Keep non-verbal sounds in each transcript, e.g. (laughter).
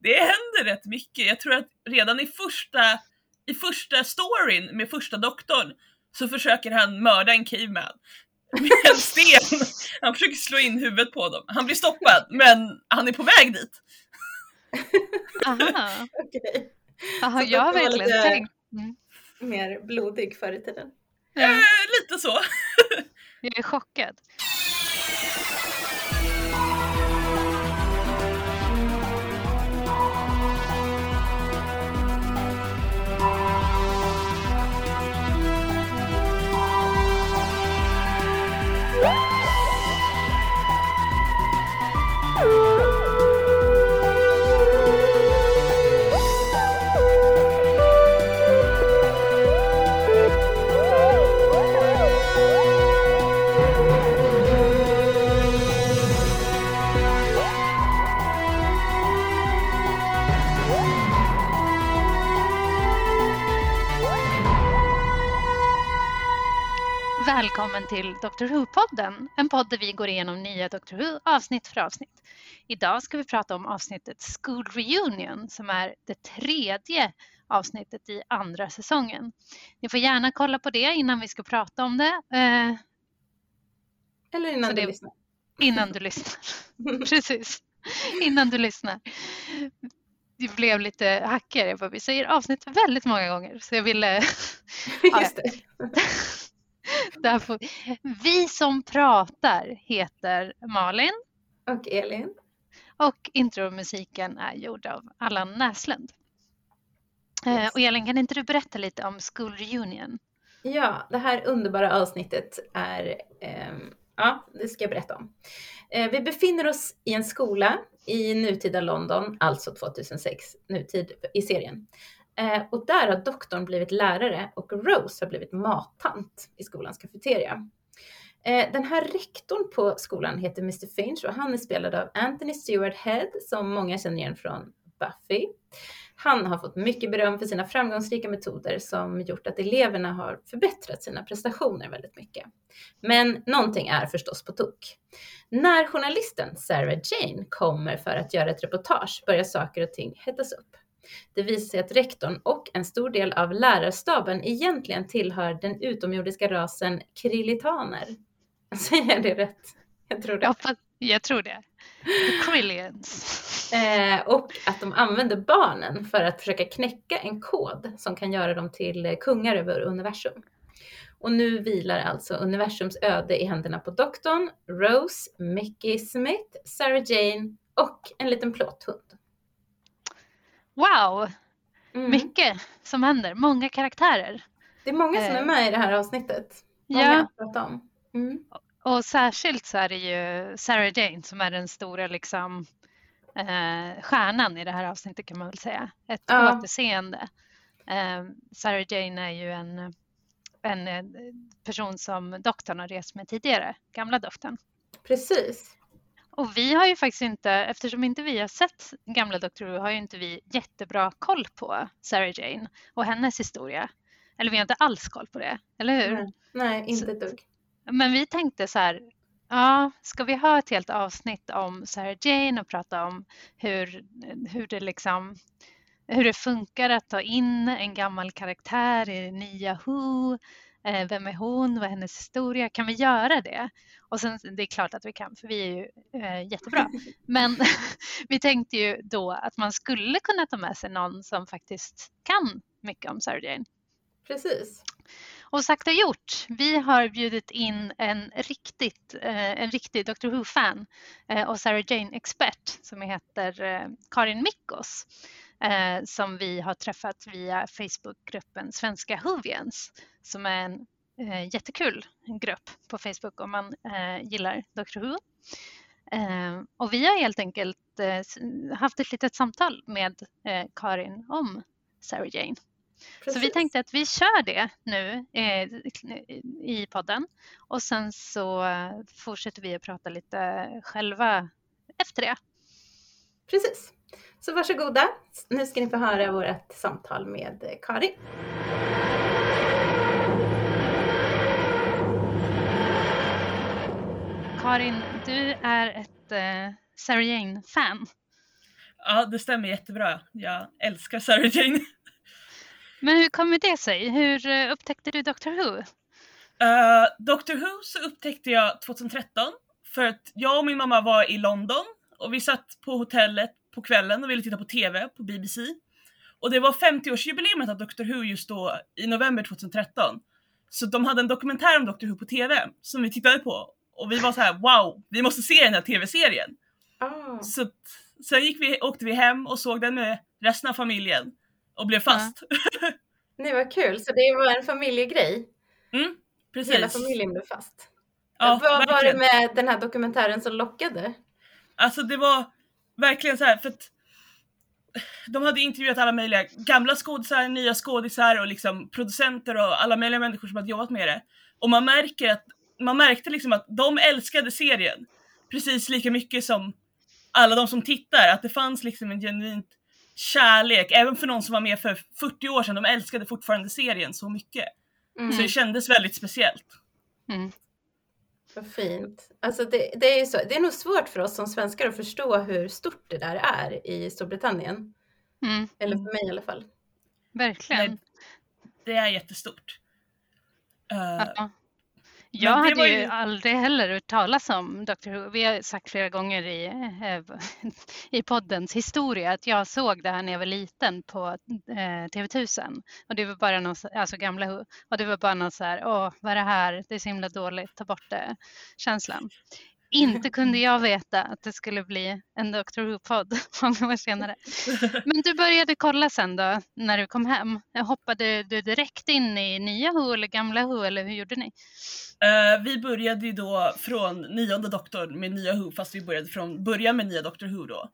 det händer rätt mycket. Jag tror att redan i första, i första storyn med första doktorn så försöker han mörda en caveman med en sten. Han försöker slå in huvudet på dem. Han blir stoppad, men han är på väg dit. Aha. (laughs) Okej. Aha, jag har verkligen lite- tänkt. Mm. Mer blodig förr i tiden. Ja, Eh, lite så. jag är chockad. Välkommen till Dr Who-podden, en podd där vi går igenom nya Dr Who avsnitt för avsnitt. Idag ska vi prata om avsnittet School Reunion som är det tredje avsnittet i andra säsongen. Ni får gärna kolla på det innan vi ska prata om det, eh, Eller innan Så du det- lyssnar. innan du lyssnar. (laughs) Precis, innan du lyssnar. Det blev lite hackigare vi säger avsnitt väldigt många gånger så jag ville (laughs) Just det. (laughs) Där får... Vi som pratar heter Malin Och Elin. och intromusiken är gjord av Allan Näslund. Eh, Yes. Och Elin, kan inte du berätta lite om School Reunion? Ja, det här underbara avsnittet är, ehm, ja, det ska jag berätta om. Eh, vi befinner oss i en skola i nutida London, alltså 2006, nutid i serien. Eh, och där har doktorn blivit lärare och Rose har blivit mattant i skolans kafeteria. Eh, den här rektorn på skolan heter Mr Finch och han är spelad av Anthony Stewart Head som många känner igen från Buffy. Han har fått mycket beröm för sina framgångsrika metoder som gjort att eleverna har förbättrat sina prestationer väldigt mycket. Men någonting är förstås på tok. När journalisten Sarah Jane kommer för att göra ett reportage börjar saker och ting hettas upp. Det visar sig att rektorn och en stor del av lärarstaben egentligen tillhör den utomjordiska rasen krillitaner. (laughs) Säger jag det rätt? Jag tror det. Hoppas- jag tror det. The Krillians. Eh, och att de använder barnen för att försöka knäcka en kod som kan göra dem till kungar över universum. Och nu vilar alltså universums öde i händerna på doktorn, Rose, Mickey Smith, Sarah Jane och en liten plåthund. Wow, Mm. mycket som händer. Många karaktärer. Det är många som är Eh, med i det här avsnittet. Många Ja, om. Mm. och särskilt så är det ju Sarah Jane som är den stora liksom, eh, stjärnan i det här avsnittet kan man väl säga. Ett Ja. återseende. Eh, Sarah Jane är ju en, en eh, person som doktorn har rest med tidigare, gamla doktorn. Precis. Och vi har ju faktiskt inte, eftersom inte vi har sett gamla Dr. Who, har ju inte vi jättebra koll på Sarah Jane och hennes historia. Eller vi har inte alls koll på det, eller hur? Nej, Nej inte ett dugg. Men vi tänkte så här, ja, ska vi ha ett helt avsnitt om Sarah Jane och prata om hur, hur det liksom hur det funkar att ta in en gammal karaktär i nya Who. Eh, vem är hon? Vad är hennes historia? Kan vi göra det? Och sen, det är klart att vi kan, för vi är ju eh, jättebra. Men (laughs) vi tänkte ju då att man skulle kunna ta med sig någon som faktiskt kan mycket om Sarah Jane. Precis. Och sagt och gjort. Vi har bjudit in en, riktigt, eh, en riktig Dr Who-fan eh, och Sarah Jane-expert som heter eh, Karin Mikkos eh, som vi har träffat via Facebookgruppen Svenska Whovians som är en eh, jättekul grupp på Facebook om man eh, gillar Dr Who. Eh, och vi har helt enkelt eh, haft ett litet samtal med eh, Karin om Sarah Jane. Så vi Precis. tänkte att vi kör det nu eh, i podden och sen så fortsätter vi att prata lite själva efter det. Precis. Så varsågoda. Nu ska ni få höra vårt samtal med Karin. Karin, du är ett eh, Sarah Jane-fan. Ja, det stämmer jättebra. Jag älskar Sarah Jane. Men hur kommer det sig? Hur eh, upptäckte du Doctor Who? Uh, Doctor Who så upptäckte jag 2013 för att jag och min mamma var i London och vi satt på hotellet på kvällen och ville titta på TV på BBC. Och det var 50-årsjubileumet av Doctor Who just då i november 2013. Så de hade en dokumentär om Doctor Who på TV som vi tittade på och vi var så här: wow, vi måste se den här TV-serien. Ah. Så sen gick vi, åkte vi hem och såg den med resten av familjen och blev fast. (laughs) Nej vad kul, så det var en familjegrej? Mm, precis. Hela familjen blev fast? Ja, Vad var det verkligen. med den här dokumentären som lockade? Alltså det var verkligen så här för att de hade intervjuat alla möjliga gamla skådisar, nya skådisar och liksom producenter och alla möjliga människor som hade jobbat med det. Och man märker att man märkte liksom att de älskade serien precis lika mycket som alla de som tittar. Att det fanns liksom en genuint kärlek, även för någon som var med för 40 år sedan. De älskade fortfarande serien så mycket. Mm. Så det kändes väldigt speciellt. Mm. Vad fint. Alltså det, det, är ju så, det är nog svårt för oss som svenskar att förstå hur stort det där är i Storbritannien. Mm. Eller för mig i alla fall. Verkligen. Nej, det är jättestort. Ja. Jag hade ju ju- aldrig heller hört talas om Dr Who. Vi har sagt flera gånger i, eh, (laughs) i poddens historia att jag såg det här när jag var liten på eh, TV1000. Och det var bara någon, så- alltså gamla Who. Och det var bara någon så här, åh vad är det här, det är så himla dåligt, ta bort det, känslan. Inte kunde jag veta att det skulle bli en Dr Who-podd (laughs) många år senare. Men du började kolla sen då, när du kom hem. Hoppade du direkt in i nya Who eller gamla Who eller hur gjorde ni? Eh, vi började ju då från nionde doktorn med nya Who fast vi började från början med nya Doctor Who då.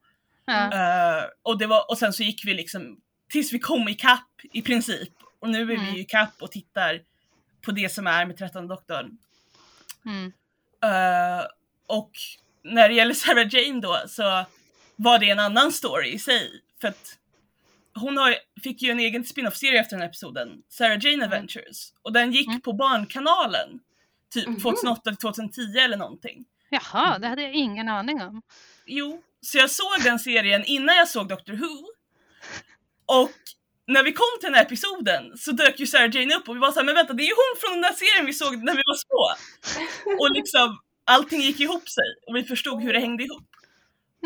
Ja. Eh, och, det var, och sen så gick vi liksom tills vi kom ikapp i princip. Och nu är Mm. vi ju ikapp och tittar på det som är med trettonde doktorn. Mm. Eh, och när det gäller (laughs) Sarah Jane då så var det en annan story i sig. För att hon har, fick ju en egen spin-off-serie efter den här episoden, Sarah Jane Adventures. Och den gick Mm. på Barnkanalen typ Mhm. 2008 eller 2010 eller någonting. Jaha, det hade jag ingen aning om. Jo, så jag såg den serien innan jag såg Doctor Who. Och när vi kom till den här episoden så dök ju Sarah Jane upp och vi var såhär, men vänta det är ju hon från den där serien vi såg när vi var små. Och liksom allting gick ihop sig och vi förstod hur det hängde ihop.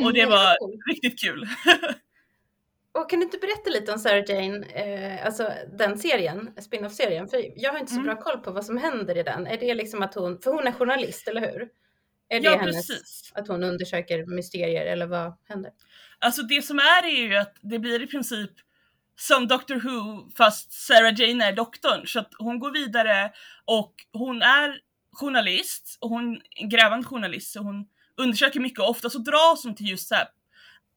Och det Mm, var riktigt kul. (laughs) Och kan du inte berätta lite om Sarah Jane, eh, alltså den serien, spin-off-serien? För jag har inte så Mm. bra koll på vad som händer i den. Är det liksom att hon, för hon är journalist, eller hur? Är det Ja hennes, precis. att hon undersöker mysterier eller vad händer? Alltså det som är är ju att det blir i princip som Doctor Who fast Sarah Jane är doktorn. Så att hon går vidare och hon är journalist och hon är en grävande journalist så hon undersöker mycket och ofta så dras hon till just så här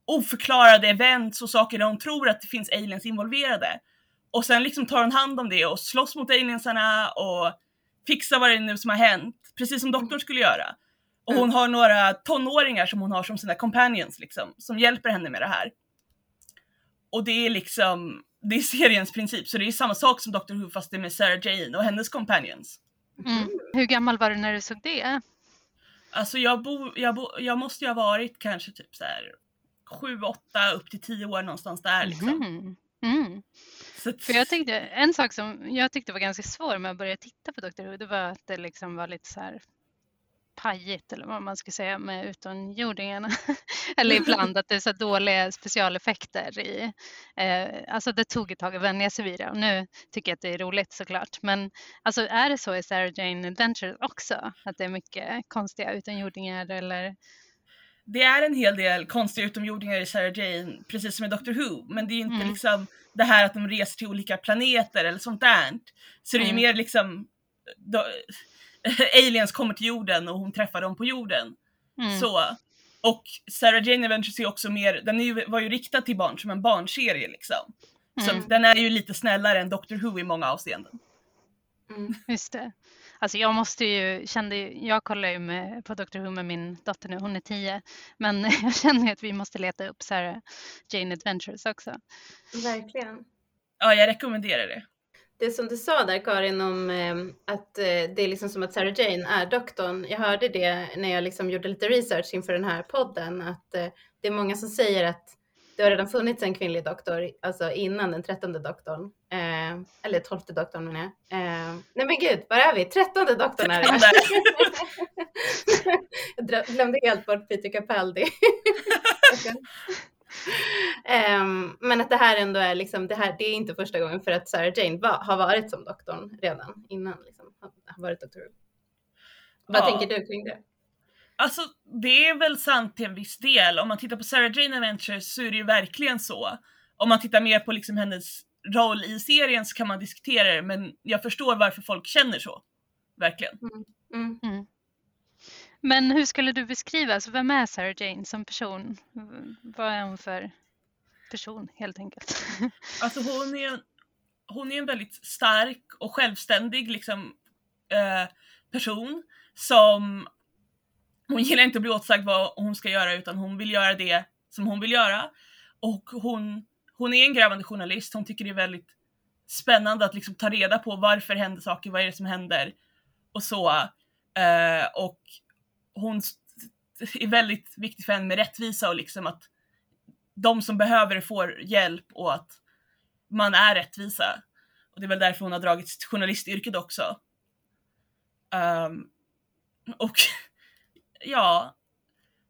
oförklarade events och saker där hon tror att det finns aliens involverade. Och sen liksom tar hon hand om det och slåss mot aliensarna och fixar vad det är nu som har hänt. Precis som doktorn skulle göra. Och hon har några tonåringar som hon har som sina companions liksom, som hjälper henne med det här. Och det är liksom, det är seriens princip, så det är samma sak som Doctor Who fast det är med Sarah Jane och hennes companions. Mm. Hur gammal var du när du såg det? Alltså jag, bo, jag, bo, jag måste ju ha varit kanske typ så här 7, 8 upp till 10 år någonstans där liksom. Mhm. Mm. Att, För jag tyckte, en sak som jag tyckte var ganska svår med att börja titta på Dr Who, det var att det liksom var lite så här pajigt eller vad man ska säga med utomjordingarna. (laughs) eller (laughs) ibland att det är så dåliga specialeffekter i. Eh, alltså det tog ett tag att vänja sig vid det och nu tycker jag att det är roligt såklart. Men alltså är det så i Sarah Jane Adventures också? Att det är mycket konstiga utomjordingar eller? det är en hel del konstiga utomjordingar i Sarah Jane, precis som i Doctor Who, men det är inte Mm. liksom det här att de reser till olika planeter eller sånt där. Så det är Mm. mer liksom då, (laughs) aliens kommer till jorden och hon träffar dem på jorden. Mm. Så. Och Sarah Jane Adventures är också mer, den är ju, var ju riktad till barn som en barnserie liksom. Så Mm. den är ju lite snällare än Doctor Who i många avseenden. Mm. Just det. Alltså jag måste ju, kände jag kollar ju med, på Dr Who med min dotter nu, hon är tio. Men (laughs) jag känner ju att vi måste leta upp Sarah Jane Adventures också. Verkligen. Ja, jag rekommenderar det. Det som du sa där Karin om eh, att eh, det är liksom som att Sarah Jane är doktorn. Jag hörde det när jag liksom gjorde lite research inför den här podden att eh, det är många som säger att det har redan funnits en kvinnlig doktor, alltså innan den trettonde doktorn. Eh, eller tolfte doktorn menar jag. Eh, nej men gud, var är vi? Trettonde doktorn är det. (laughs) jag glömde helt bort Peter Capaldi. (laughs) um, men att det här ändå är liksom, det här, det är inte första gången för att Sarah Jane var, har varit som doktorn redan innan liksom, har varit doktor. Vad ja. tänker du kring det? Alltså det är väl sant till en viss del. Om man tittar på Sarah Jane Adventures så är det ju verkligen så. Om man tittar mer på liksom hennes roll i serien så kan man diskutera det men jag förstår varför folk känner så. Verkligen. Mm. Mm. Men hur skulle du beskriva, alltså vem är Sarah Jane som person? Vad är hon för person helt enkelt? (laughs) Alltså hon är, hon är en väldigt stark och självständig liksom, eh, person som hon gillar inte att bli åtsagd vad hon ska göra utan hon vill göra det som hon vill göra. Och hon, hon är en grävande journalist, hon tycker det är väldigt spännande att liksom ta reda på varför händer saker, vad är det som händer och så. Eh, och hon är väldigt viktig för henne med rättvisa och liksom att de som behöver det får hjälp och att man är rättvisa. Och det är väl därför hon har dragits till journalistyrket också. Um, och (laughs) ja,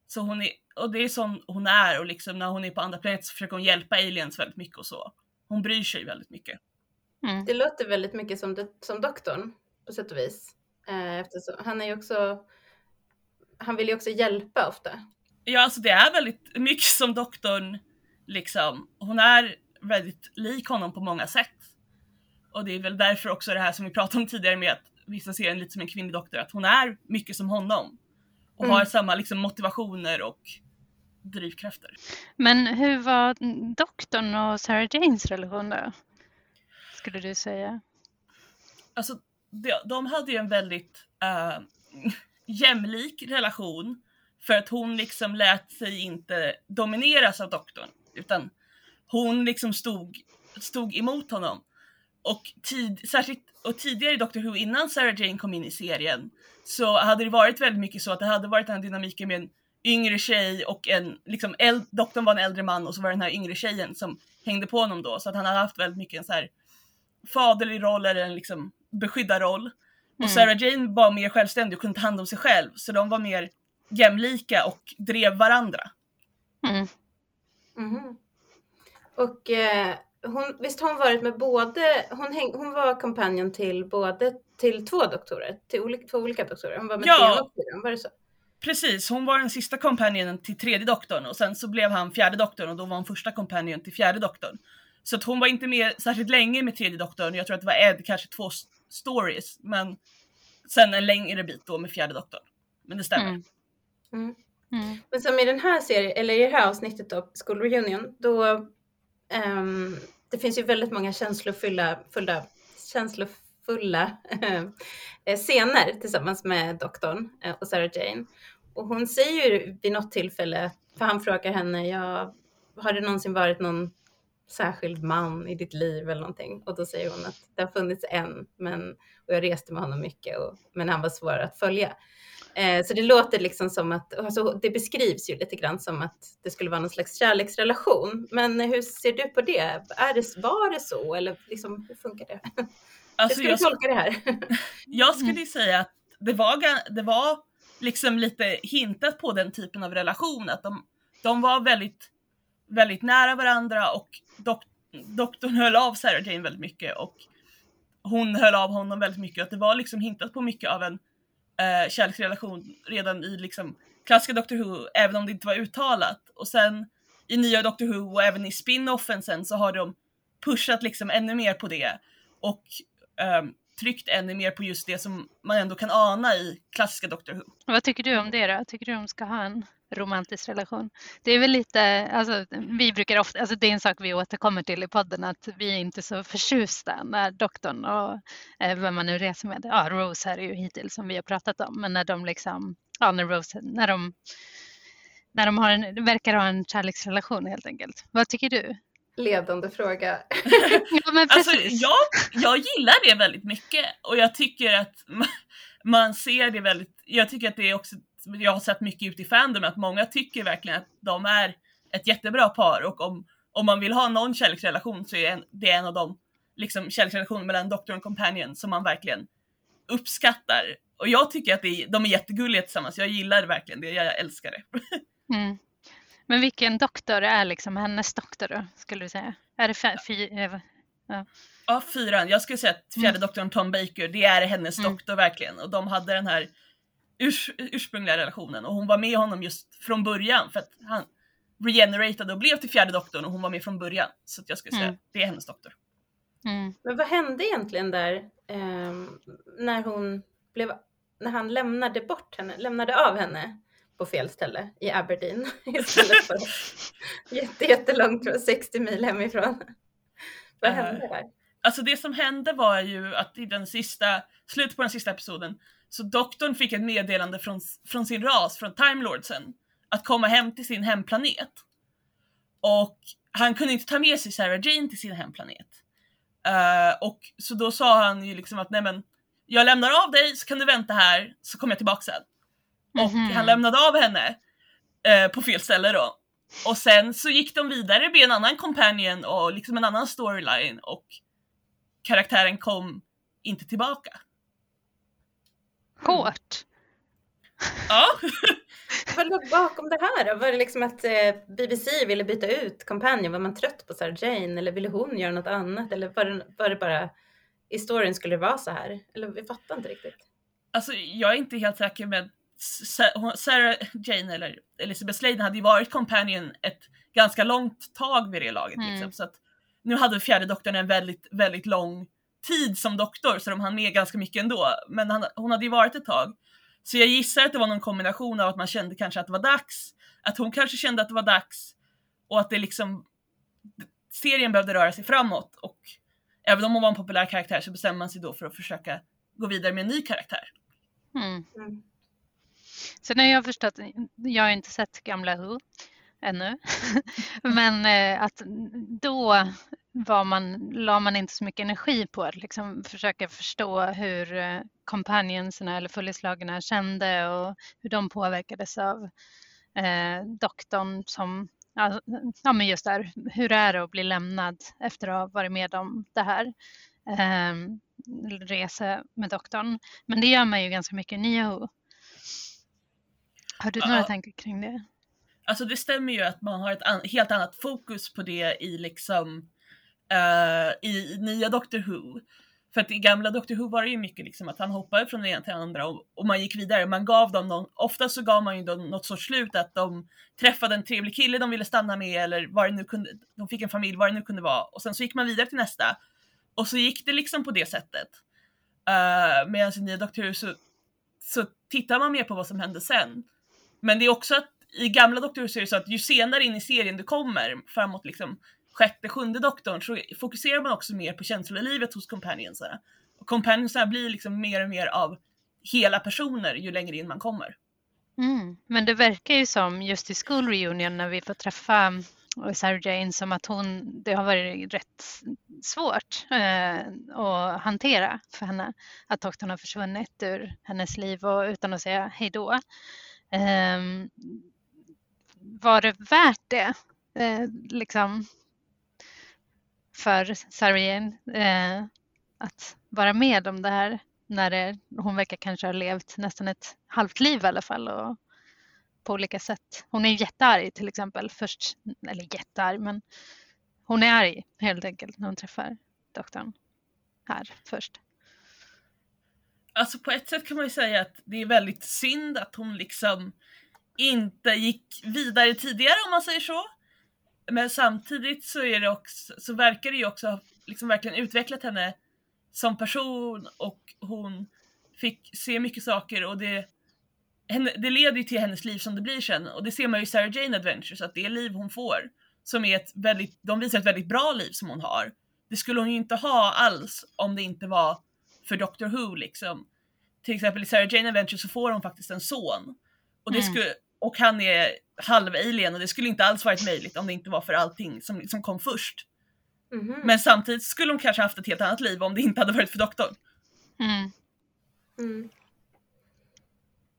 så hon är, och det är sån hon är och liksom när hon är på andra planeter så försöker hon hjälpa aliens väldigt mycket och så. Hon bryr sig väldigt mycket. Mm. Det låter väldigt mycket som, som doktorn på sätt och vis. Eh, eftersom, han är ju också, han vill ju också hjälpa ofta. Ja, alltså det är väldigt mycket som doktorn liksom. Hon är väldigt lik honom på många sätt. Och det är väl därför också det här som vi pratade om tidigare med att vissa ser henne lite som en kvinnlig doktor, att hon är mycket som honom och mm. har samma liksom, motivationer och drivkrafter. Men hur var doktorn och Sarah Janes relation då? Skulle du säga? Alltså, de, de hade ju en väldigt uh, jämlik relation för att hon liksom lät sig inte domineras av doktorn utan hon liksom stod, stod emot honom. Och, tid, särskilt, och tidigare i Doctor Who, innan Sarah Jane kom in i serien, så hade det varit väldigt mycket så att det hade varit den här dynamiken med en yngre tjej och en, liksom, äld, doktorn var en äldre man och så var det den här yngre tjejen som hängde på honom då, så att han hade haft väldigt mycket en så här faderlig roll eller en liksom beskyddarroll. Mm. Och Sarah Jane var mer självständig och kunde ta hand om sig själv, så de var mer jämlika och drev varandra. Mm. Mm. Och eh, hon, visst har hon varit med både, hon, häng, hon var kompanjon till både till två doktorer, till olika, två olika doktorer. Hon var med ja, tre var det så? Precis, hon var den sista kompanjonen till tredje doktorn och sen så blev han fjärde doktorn och då var hon första kompanjon till fjärde doktorn. Så att hon var inte med särskilt länge med tredje doktorn, jag tror att det var Ed, kanske två stories, men sen en längre bit då med fjärde doktorn. Men det stämmer. Mm. Mm. Mm. Men som i den här serien, eller i det här avsnittet av School Reunion, då um, det finns ju väldigt många känslofulla, fulla, (laughs) känslofulla eh, scener tillsammans med doktorn eh, och Sarah Jane. Och hon säger ju vid något tillfälle, för han frågar henne, ja, har det någonsin varit någon särskild man i ditt liv eller någonting? Och då säger hon att det har funnits en, men, och jag reste med honom mycket, och, men han var svår att följa. Eh, så det låter liksom som att, alltså det beskrivs ju lite grann som att det skulle vara någon slags kärleksrelation. Men hur ser du på det? Är det var det så eller liksom, hur funkar det? (laughs) Alltså, hur ska du tolka det här? (laughs) jag skulle ju säga att det var, det var liksom lite hintat på den typen av relation, att de, de var väldigt, väldigt nära varandra och dok, doktorn höll av Sarah Jane väldigt mycket och hon höll av honom väldigt mycket. Att det var liksom hintat på mycket av en eh, kärleksrelation redan i liksom klassiska Doctor Who, även om det inte var uttalat. Och sen i nya Doctor Who och även i spin-offen sen så har de pushat liksom ännu mer på det och eh, tryckt ännu mer på just det som man ändå kan ana i klassiska Doctor Who. Vad tycker du om det då? Tycker du de ska ha en romantisk relation? Det är väl lite, alltså vi brukar ofta, alltså det är en sak vi återkommer till i podden att vi är inte så förtjusta när doktorn och eh, vem man nu reser med, ja Rose här är ju hittills som vi har pratat om, men när de liksom, ja när Rose, när de när de har en, verkar ha en kärleksrelation helt enkelt. Vad tycker du? Ledande fråga. (laughs) ja, men alltså, jag, jag gillar det väldigt mycket och jag tycker att man ser det väldigt, jag tycker att det är också, jag har sett mycket ute i fandom att många tycker verkligen att de är ett jättebra par och om, om man vill ha någon kärleksrelation så är en, det en av de liksom, kärleksrelationer mellan doktor och companion som man verkligen uppskattar. Och jag tycker att det är, de är jättegulliga tillsammans, jag gillar verkligen det, jag älskar det. (laughs) Mm. Men vilken doktor är liksom hennes doktor då, skulle du säga? Är det fy, ja. ja, fyran. Jag skulle säga att fjärde mm. doktorn Tom Baker, det är hennes mm. doktor verkligen. Och de hade den här urs ursprungliga relationen och hon var med honom just från början för att han regeneratade och blev till fjärde doktorn och hon var med från början. Så att jag skulle säga mm. det är hennes doktor. Mm. Men vad hände egentligen där eh, när hon blev, när han lämnade bort henne, lämnade av henne på fel ställe i Aberdeen (laughs) istället för (laughs) jätte, jättelångt, 60 mil hemifrån. Vad uh, hände där? Alltså det som hände var ju att i den sista, slutet på den sista episoden, så doktorn fick ett meddelande från, från sin ras, från Time Lordsen, att komma hem till sin hemplanet. Och han kunde inte ta med sig Sarah Jane till sin hemplanet. Uh, och så då sa han ju liksom att nej men, jag lämnar av dig så kan du vänta här så kommer jag tillbaka sen. Och mm -hmm. han lämnade av henne uh, på fel ställe då. Och sen så gick de vidare med en annan companion och liksom en annan storyline och karaktären kom inte tillbaka. Hårt. Ja. (laughs) Vad låg bakom det här då? Var det liksom att eh, BBC ville byta ut Companion? Var man trött på Sarah Jane eller ville hon göra något annat? Eller var det, var det bara i storyn skulle det vara så här? Eller vi fattar inte riktigt. Alltså jag är inte helt säker med Sarah Jane eller Elizabeth Sladen hade ju varit Companion ett ganska långt tag vid det laget. Mm. Liksom, så att nu hade fjärde doktorn en väldigt, väldigt lång tid som doktor så de hann med ganska mycket ändå. Men han, hon hade ju varit ett tag. Så jag gissar att det var någon kombination av att man kände kanske att det var dags, att hon kanske kände att det var dags och att det liksom serien behövde röra sig framåt och även om hon var en populär karaktär så bestämde man sig då för att försöka gå vidare med en ny karaktär. Mm. Sen har jag förstått, jag har inte sett gamla Who ännu, (laughs) men eh, att då var man, la man inte så mycket energi på att liksom försöka förstå hur eh, eller följeslagarna kände och hur de påverkades av eh, doktorn som, ja, ja men just där, hur är det att bli lämnad efter att ha varit med om det här? Eh, resa med doktorn. Men det gör man ju ganska mycket i Nya Who. Har du några ja. tankar kring det? Alltså det stämmer ju att man har ett an helt annat fokus på det i liksom uh, i nya Doctor Who. För att i gamla Doctor Who var det ju mycket liksom att han hoppade från det ena till andra och, och man gick vidare. Man gav dem någon, ofta så gav man ju dem något sorts slut att de träffade en trevlig kille de ville stanna med eller vad det nu kunde, de fick en familj, vad det nu kunde vara. Och sen så gick man vidare till nästa. Och så gick det liksom på det sättet. Uh, Medan i nya Doctor Who så, så tittar man mer på vad som hände sen. Men det är också att i gamla doktorer så är det så att ju senare in i serien du kommer, framåt liksom sjätte, sjunde doktorn, så fokuserar man också mer på känslolivet hos companionsarna. Och companionsarna blir liksom mer och mer av hela personer ju längre in man kommer. Mm. Men det verkar ju som just i School Reunion när vi får träffa eh, Sarah Jane som att hon, det har varit rätt svårt eh, att hantera för henne att doktorn har försvunnit ur hennes liv och utan att säga hej då. Eh, var det värt det? Eh, liksom, för Sarien eh, att vara med om det här när det, hon verkar kanske ha levt nästan ett halvt liv i alla fall och på olika sätt. Hon är jättearg till exempel först, eller jättearg men hon är arg helt enkelt när hon träffar doktorn här först. Alltså på ett sätt kan man ju säga att det är väldigt synd att hon liksom inte gick vidare tidigare om man säger så. Men samtidigt så, är det också, så verkar det ju också ha liksom verkligen utvecklat henne som person och hon fick se mycket saker och det, henne, det leder ju till hennes liv som det blir sen och det ser man ju i Sarah Jane Adventures att det liv hon får som är ett väldigt, de visar ett väldigt bra liv som hon har. Det skulle hon ju inte ha alls om det inte var för Doctor Who liksom. Till exempel i Sarah Jane Adventures så får hon faktiskt en son. Och det mm. skulle, och han är halv-alien och det skulle inte alls varit möjligt om det inte var för allting som, som kom först. Mm -hmm. Men samtidigt skulle hon kanske haft ett helt annat liv om det inte hade varit för doktorn. Mm. Mm.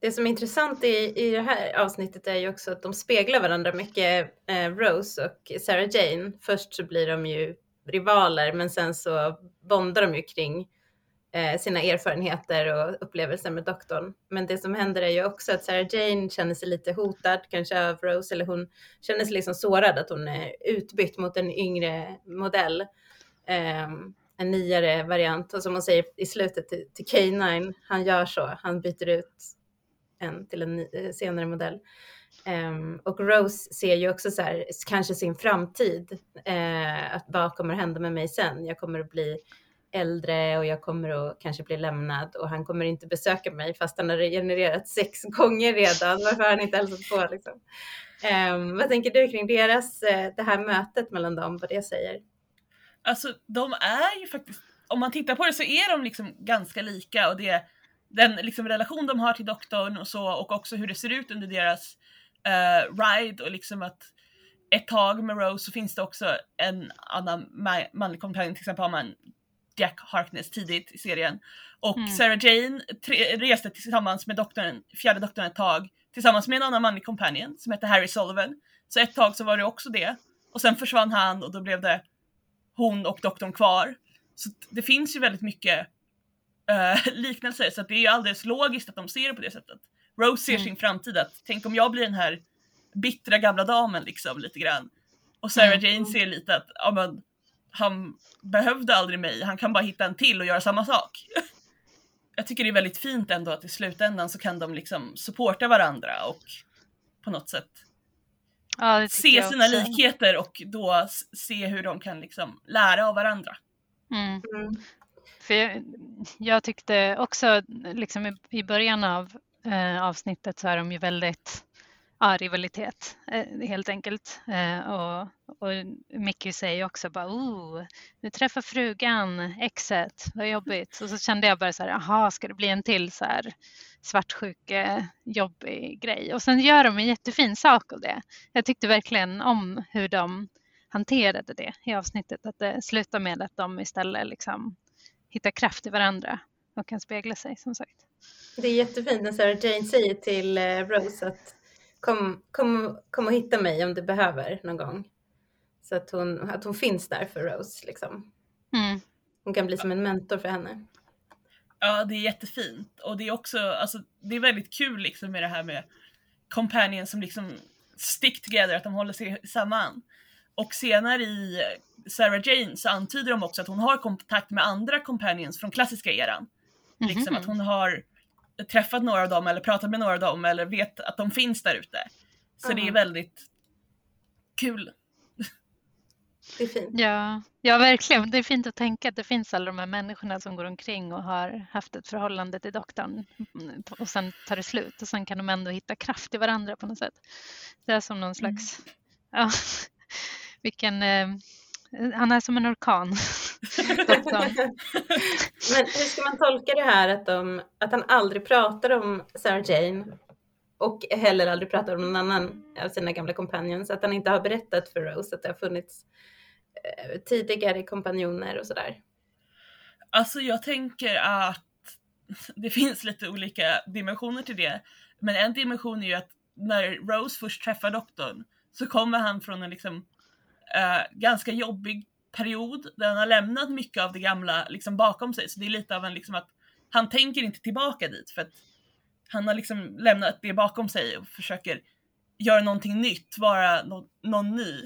Det som är intressant i, i det här avsnittet är ju också att de speglar varandra mycket, eh, Rose och Sarah Jane. Först så blir de ju rivaler, men sen så bondar de ju kring Eh, sina erfarenheter och upplevelser med doktorn. Men det som händer är ju också att Sarah Jane känner sig lite hotad, kanske av Rose, eller hon känner sig liksom sårad att hon är utbytt mot en yngre modell. Eh, en nyare variant och som hon säger i slutet till, till K9, han gör så, han byter ut en till en ny, eh, senare modell. Um, och Rose ser ju också så här, kanske sin framtid, uh, att vad kommer att hända med mig sen? Jag kommer att bli äldre och jag kommer att kanske bli lämnad och han kommer inte besöka mig fast han har regenererat sex (laughs) gånger redan. Varför har han inte hälsat på liksom? Um, vad tänker du kring deras, eh, det här mötet mellan dem, vad det säger? Alltså de är ju faktiskt, om man tittar på det så är de liksom ganska lika och det den liksom relation de har till doktorn och så och också hur det ser ut under deras uh, ride och liksom att ett tag med Rose så finns det också en annan manlig kompanjon, till exempel har man Jack Harkness tidigt i serien. Och mm. Sarah Jane reste tillsammans med doktorn, fjärde doktorn ett tag tillsammans med en annan manlig kompanjon som hette Harry Sullivan. Så ett tag så var det också det. Och sen försvann han och då blev det hon och doktorn kvar. Så det finns ju väldigt mycket uh, (laughs) liknelser så det är ju alldeles logiskt att de ser det på det sättet. Rose ser mm. sin framtid att tänk om jag blir den här bittra gamla damen liksom lite grann. Och Sarah mm. Jane ser lite att ja, men, han behövde aldrig mig, han kan bara hitta en till och göra samma sak. (laughs) Jag tycker det är väldigt fint ändå att i slutändan så kan de liksom supporta varandra och på något sätt ja, se sina likheter och då se hur de kan liksom lära av varandra. Mm. Mm. För jag, jag, tyckte också liksom i, i början av eh, avsnittet så är de ju väldigt ja, rivalitet eh, helt enkelt. Eh, och, och Mickey säger också bara oh, nu träffar frugan exet, vad jobbigt. Och så kände jag bara så här, jaha, ska det bli en till så här svartsjuk jobbig grej? Och sen gör de en jättefin sak av det. Jag tyckte verkligen om hur de hanterade det i avsnittet, att det slutar med att de istället liksom hittar kraft i varandra och kan spegla sig som sagt. Det är jättefint när Sarah Jane säger till eh, Rose att kom, kom, kom och hitta mig om du behöver någon gång. Så att hon, att hon finns där för Rose liksom. Mm. Hon kan bli som en mentor för henne. Ja, det är jättefint och det är också, alltså det är väldigt kul liksom med det här med companions som liksom stick together, att de håller sig samman. Och senare i Sarah Jane så antyder de också att hon har kontakt med andra companions från klassiska eran. Mm -hmm. Liksom att hon har träffat några av dem eller pratat med några av dem eller vet att de finns där ute. Så mm. det är väldigt kul. Det är fint. Ja, ja, verkligen. Det är fint att tänka att det finns alla de här människorna som går omkring och har haft ett förhållande till doktorn och sen tar det slut och sen kan de ändå hitta kraft i varandra på något sätt. Det är som någon slags, mm. ja, vilken eh, han är som en orkan. (laughs) Men hur ska man tolka det här att, de, att han aldrig pratar om Sarah Jane och heller aldrig pratar om någon annan av sina gamla companions, att han inte har berättat för Rose att det har funnits eh, tidigare kompanjoner och sådär? Alltså jag tänker att (laughs) det finns lite olika dimensioner till det. Men en dimension är ju att när Rose först träffar doktorn så kommer han från en liksom eh, ganska jobbig period där han har lämnat mycket av det gamla liksom bakom sig. Så det är lite av en liksom att han tänker inte tillbaka dit för att han har liksom lämnat det bakom sig och försöker göra någonting nytt, vara no någon ny.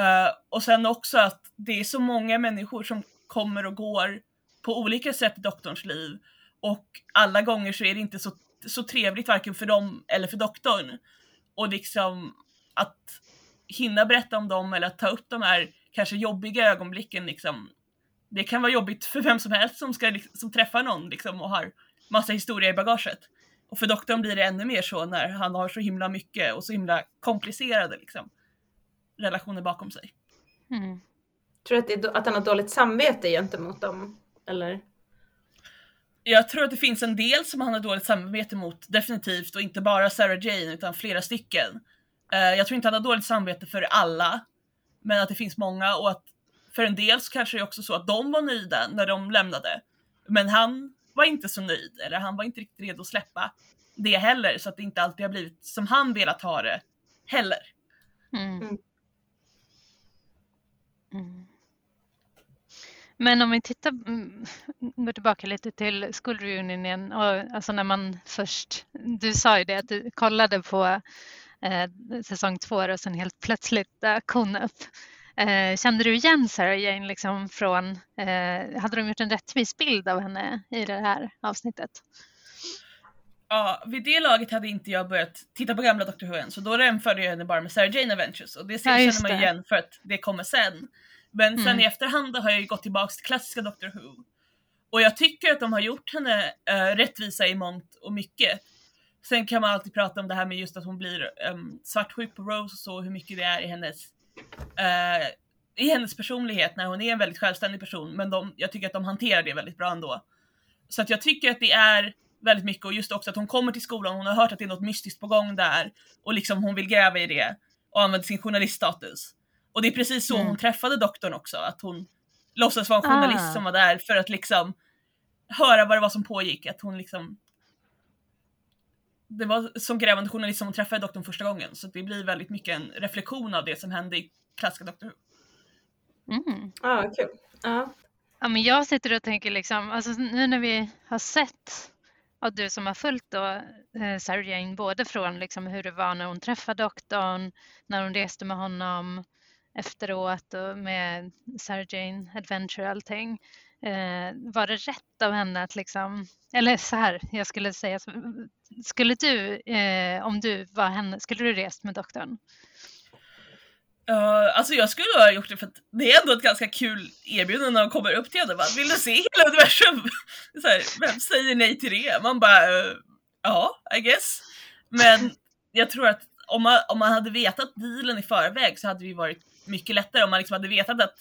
Uh, och sen också att det är så många människor som kommer och går på olika sätt i doktorns liv och alla gånger så är det inte så, så trevligt varken för dem eller för doktorn. Och liksom att hinna berätta om dem eller att ta upp de här kanske jobbiga ögonblicken liksom. Det kan vara jobbigt för vem som helst som, ska, som träffar någon liksom, och har massa historia i bagaget. Och för doktorn blir det ännu mer så när han har så himla mycket och så himla komplicerade liksom, relationer bakom sig. Mm. Tror du att, det, att han har dåligt samvete gentemot dem? Eller? Jag tror att det finns en del som han har dåligt samvete mot, definitivt, och inte bara Sarah Jane utan flera stycken. Uh, jag tror inte han har dåligt samvete för alla, men att det finns många och att för en del så kanske det är också så att de var nöjda när de lämnade. Men han var inte så nöjd eller han var inte riktigt redo att släppa det heller så att det inte alltid har blivit som han velat ha det heller. Mm. Mm. Mm. Men om vi tittar, mm, går tillbaka lite till School Reunion och alltså när man först, du sa ju det att du kollade på eh, säsong två och sen helt plötsligt dök hon upp. Eh, kände du igen Sarah Jane liksom från, eh, hade de gjort en rättvis bild av henne i det här avsnittet? Ja, vid det laget hade inte jag börjat titta på gamla Doctor Who än, så då jämförde jag henne bara med Sarah Jane Adventures och det Ja, känner man det. igen för att det kommer sen. Men sen Mm. i efterhand har jag ju gått tillbaks till klassiska Doctor Who. Och jag tycker att de har gjort henne äh, rättvisa i mångt och mycket. Sen kan man alltid prata om det här med just att hon blir um, svartsjuk på Rose och så, hur mycket det är i hennes, eh, i hennes personlighet när hon är en väldigt självständig person. Men de, jag tycker att de hanterar det väldigt bra ändå. Så att jag tycker att det är väldigt mycket och just också att hon kommer till skolan, hon har hört att det är något mystiskt på gång där och liksom hon vill gräva i det och använder sin journaliststatus. Och det är precis så Mm. hon träffade doktorn också, att hon låtsas vara en journalist Ah. som var där för att liksom höra vad det var som pågick, att hon liksom det var som grävande journalist som hon träffade doktorn första gången, så det blir väldigt mycket en reflektion av det som hände i klassiska Doctor Who. Mm. Ja, kul. Ja. Ja, men jag sitter och tänker liksom, alltså nu när vi har sett, och du som har följt då eh, Sarah Jane, både från liksom hur det var när hon träffade doktorn, när hon reste med honom efteråt och med Sarah Jane Adventure och allting. Eh, var det rätt av henne att liksom, eller så här, jag skulle säga, skulle du, eh, om du var henne, skulle du rest med doktorn? Uh, alltså jag skulle ha gjort det för att det är ändå ett ganska kul erbjudande när de kommer upp till henne och bara Vill du se hela universum? (laughs) Så här, vem säger nej till det? Man bara uh, ja, I guess. Men jag tror att om man, om man hade vetat dealen i förväg så hade det ju varit mycket lättare om man liksom hade vetat att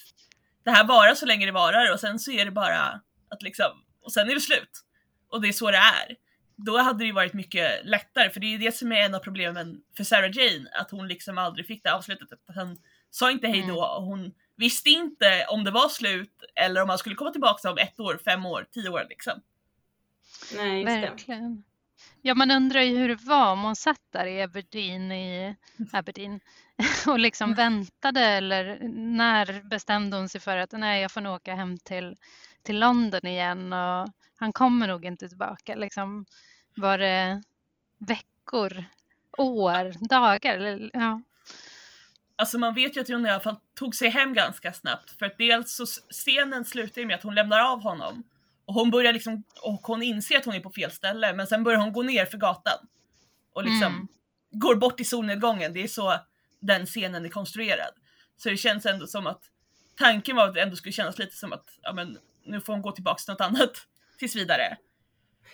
det här varar så länge det varar och sen så är det bara att liksom, och sen är det slut. Och det är så det är. Då hade det ju varit mycket lättare, för det är ju det som är en av problemen för Sarah Jane, att hon liksom aldrig fick det avslutet. Att hon sa inte hej då och hon visste inte om det var slut eller om han skulle komma tillbaka om ett år, fem år, tio år liksom. Nej, just det. Ja, man undrar ju hur det var om hon satt där i Aberdeen, i Aberdeen (laughs) och liksom väntade eller när bestämde hon sig för att nej, jag får nog åka hem till, till London igen och han kommer nog inte tillbaka. Liksom, var det veckor, år, dagar? Eller, ja. Alltså man vet ju att hon i alla fall tog sig hem ganska snabbt för att dels så scenen slutar ju med att hon lämnar av honom och hon börjar liksom, och hon inser att hon är på fel ställe men sen börjar hon gå ner för gatan och liksom Mm. går bort i solnedgången. Det är så den scenen är konstruerad. Så det känns ändå som att tanken var att det ändå skulle kännas lite som att ja, men, nu får hon gå tillbaka till något annat (laughs) tills vidare.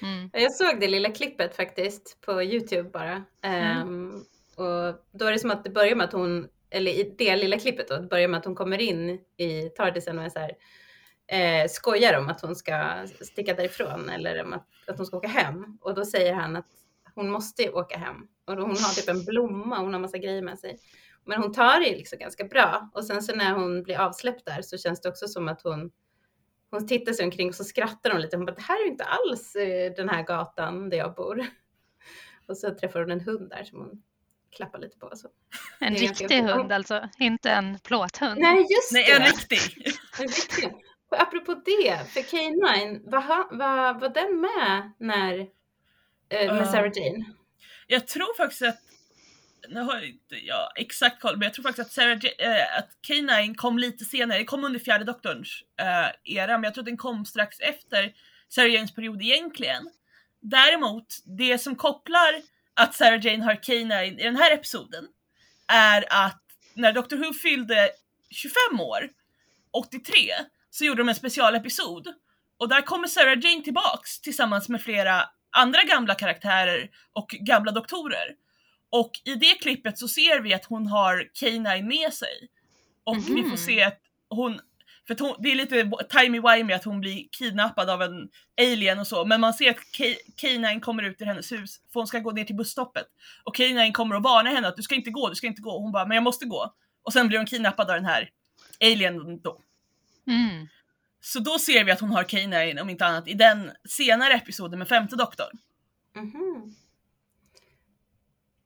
Mm. Ja, Jag såg det lilla klippet faktiskt på Youtube bara. Ehm, och då är det som att det börjar med att hon, eller i det lilla klippet då, det börjar med att hon kommer in i Tardisen och är så här, eh, skojar om att hon ska sticka därifrån eller om att, att hon ska åka hem. Och då säger han att hon måste åka hem. Och hon har typ en blomma, hon har massa grejer med sig. Men hon tar det liksom ganska bra. Och sen så när hon blir avsläppt där så känns det också som att hon hon tittar sig omkring och så skrattar hon lite. Hon bara, det här är ju inte alls eh, den här gatan där jag bor. (laughs) Och så träffar hon en hund där som hon klappar lite på. och Så. En riktig hund alltså, inte en plåthund. Nej, just Nej, det! en riktig! En riktig. Apropå det, för K9, var, var, var den med när, eh, med. Sarah Jane? Jag tror faktiskt att, nu har jag inte jag exakt koll, men jag tror faktiskt att, Sarah J- äh, att K9 kom lite senare, det kom under fjärde doktorns äh, era, men jag tror att den kom strax efter Sarah Janes period egentligen. Däremot, det som kopplar att Sarah Jane har K9 i den här episoden är att när Doctor Who fyllde 25 år, 83, så gjorde de en specialepisod och där kommer Sarah Jane tillbaks tillsammans med flera andra gamla karaktärer och gamla doktorer. Och i det klippet så ser vi att hon har K9 med sig. Och vi Mhm. får se att hon, för att hon, det är lite timey-wimey att hon blir kidnappad av en alien och så, men man ser att K- K9 kommer ut ur hennes hus, för hon ska gå ner till busstoppet. Och K9 kommer och varnar henne att du ska inte gå, du ska inte gå. Hon bara, men jag måste gå. Och sen blir hon kidnappad av den här alienen då. Mm. Så då ser vi att hon har K9 om inte annat i den senare episoden med femte doktorn. Mhm.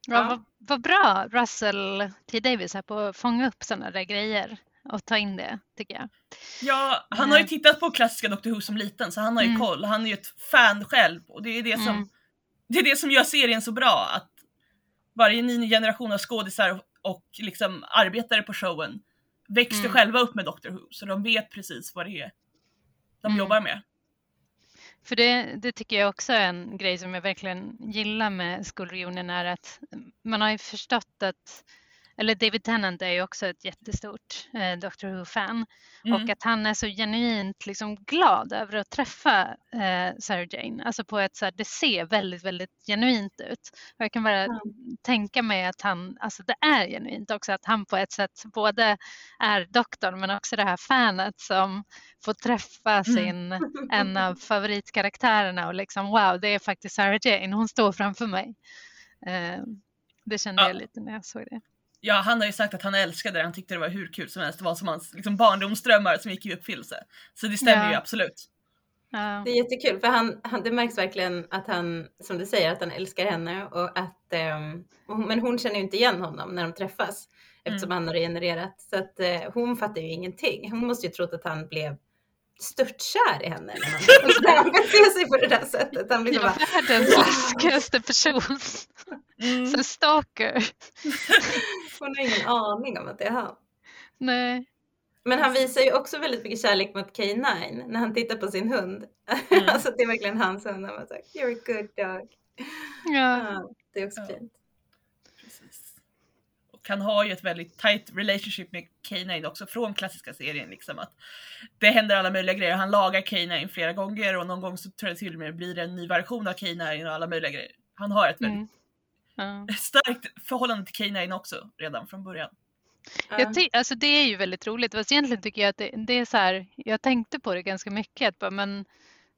Ja, Ja. Vad, vad bra Russell T Davis är på att fånga upp sådana där grejer och ta in det tycker jag. Ja, han har ju Mm. tittat på klassiska Doctor Who som liten så han har ju Mm. koll. Han är ju ett fan själv och det är det som, Mm. det, är det som gör serien så bra. Att varje ny generation av skådisar och, och liksom arbetare på showen växte Mm. själva upp med Doctor Who så de vet precis vad det är de Mm. jobbar med. För det, det tycker jag också är en grej som jag verkligen gillar med skolreunionen är att man har ju förstått att, eller David Tennant är ju också ett jättestort eh, Doctor Who-fan Mm. och att han är så genuint liksom glad över att träffa eh, Sarah Jane. Alltså på ett så här, det ser väldigt, väldigt genuint ut. Och jag kan bara Ja. tänka mig att han, alltså det är genuint också, att han på ett sätt både är doktorn men också det här fanet som får träffa sin, en av favoritkaraktärerna och liksom wow, det är faktiskt Sarah Jane, hon står framför mig. Eh, det kände Ja. jag lite när jag såg det. Ja, han har ju sagt att han älskade det, han tyckte det var hur kul som helst. Det var som hans liksom, barndomsdrömmar som gick i uppfyllelse. Så det stämmer Ja. ju absolut. Ja. Det är jättekul för han, han, det märks verkligen att han, som du säger, att han älskar henne och att, hon- men hon känner ju inte igen honom när de träffas eftersom han har regenererat. Så att eh, hon fattar ju ingenting. Hon måste ju trott att han blev störtkär i henne när han, (laughs) beter sig på det där sättet. Han blir så Ja, bara, världens (laughs) läskigaste person. Mm. Så stalker. (laughs) hon har ingen aning om att det är han. Nej. Men han visar ju också väldigt mycket kärlek mot K9 när han tittar på sin hund. Mm. (laughs) alltså det är verkligen hans hund. Han bara you're a good dog. Ja. Ja, det är också Ja. fint. Precis. Och han har ju ett väldigt tight relationship med K9 också från klassiska serien. Liksom, att det händer alla möjliga grejer. Han lagar K9 flera gånger och någon gång så tror jag till och med blir det en ny version av K9 och alla möjliga grejer. Han har ett väldigt Mm. Starkt förhållande till K9 också redan från början. Ja. Jag alltså det är ju väldigt roligt. Fast egentligen tycker jag att det, det är så här, jag tänkte på det ganska mycket. Att bara, men,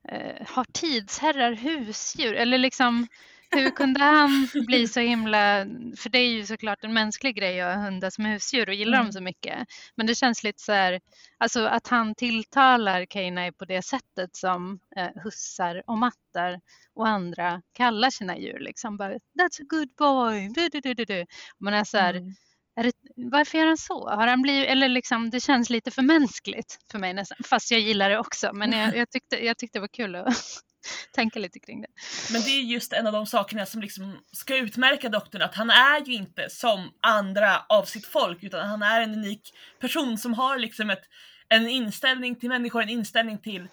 eh, har tidsherrar husdjur? Eller liksom, hur kunde han bli så himla... För det är ju såklart en mänsklig grej att ha hundar som husdjur och gillar Mm. dem så mycket. Men det känns lite så här, alltså att han tilltalar Keinai på det sättet som eh, hussar och mattar och andra kallar sina djur. Liksom bara, That's a good boy. Du, du, du, du, Man är så här, Mm. är det, varför gör han så? Har han blivit, eller liksom, det känns lite för mänskligt för mig nästan. Fast jag gillar det också. Men jag, (laughs) jag, tyckte, jag tyckte det var kul att (laughs) tänka lite kring det. Men det är just en av de sakerna som liksom ska utmärka doktorn, att han är ju inte som andra av sitt folk, utan han är en unik person som har liksom ett, en inställning till människor, en inställning till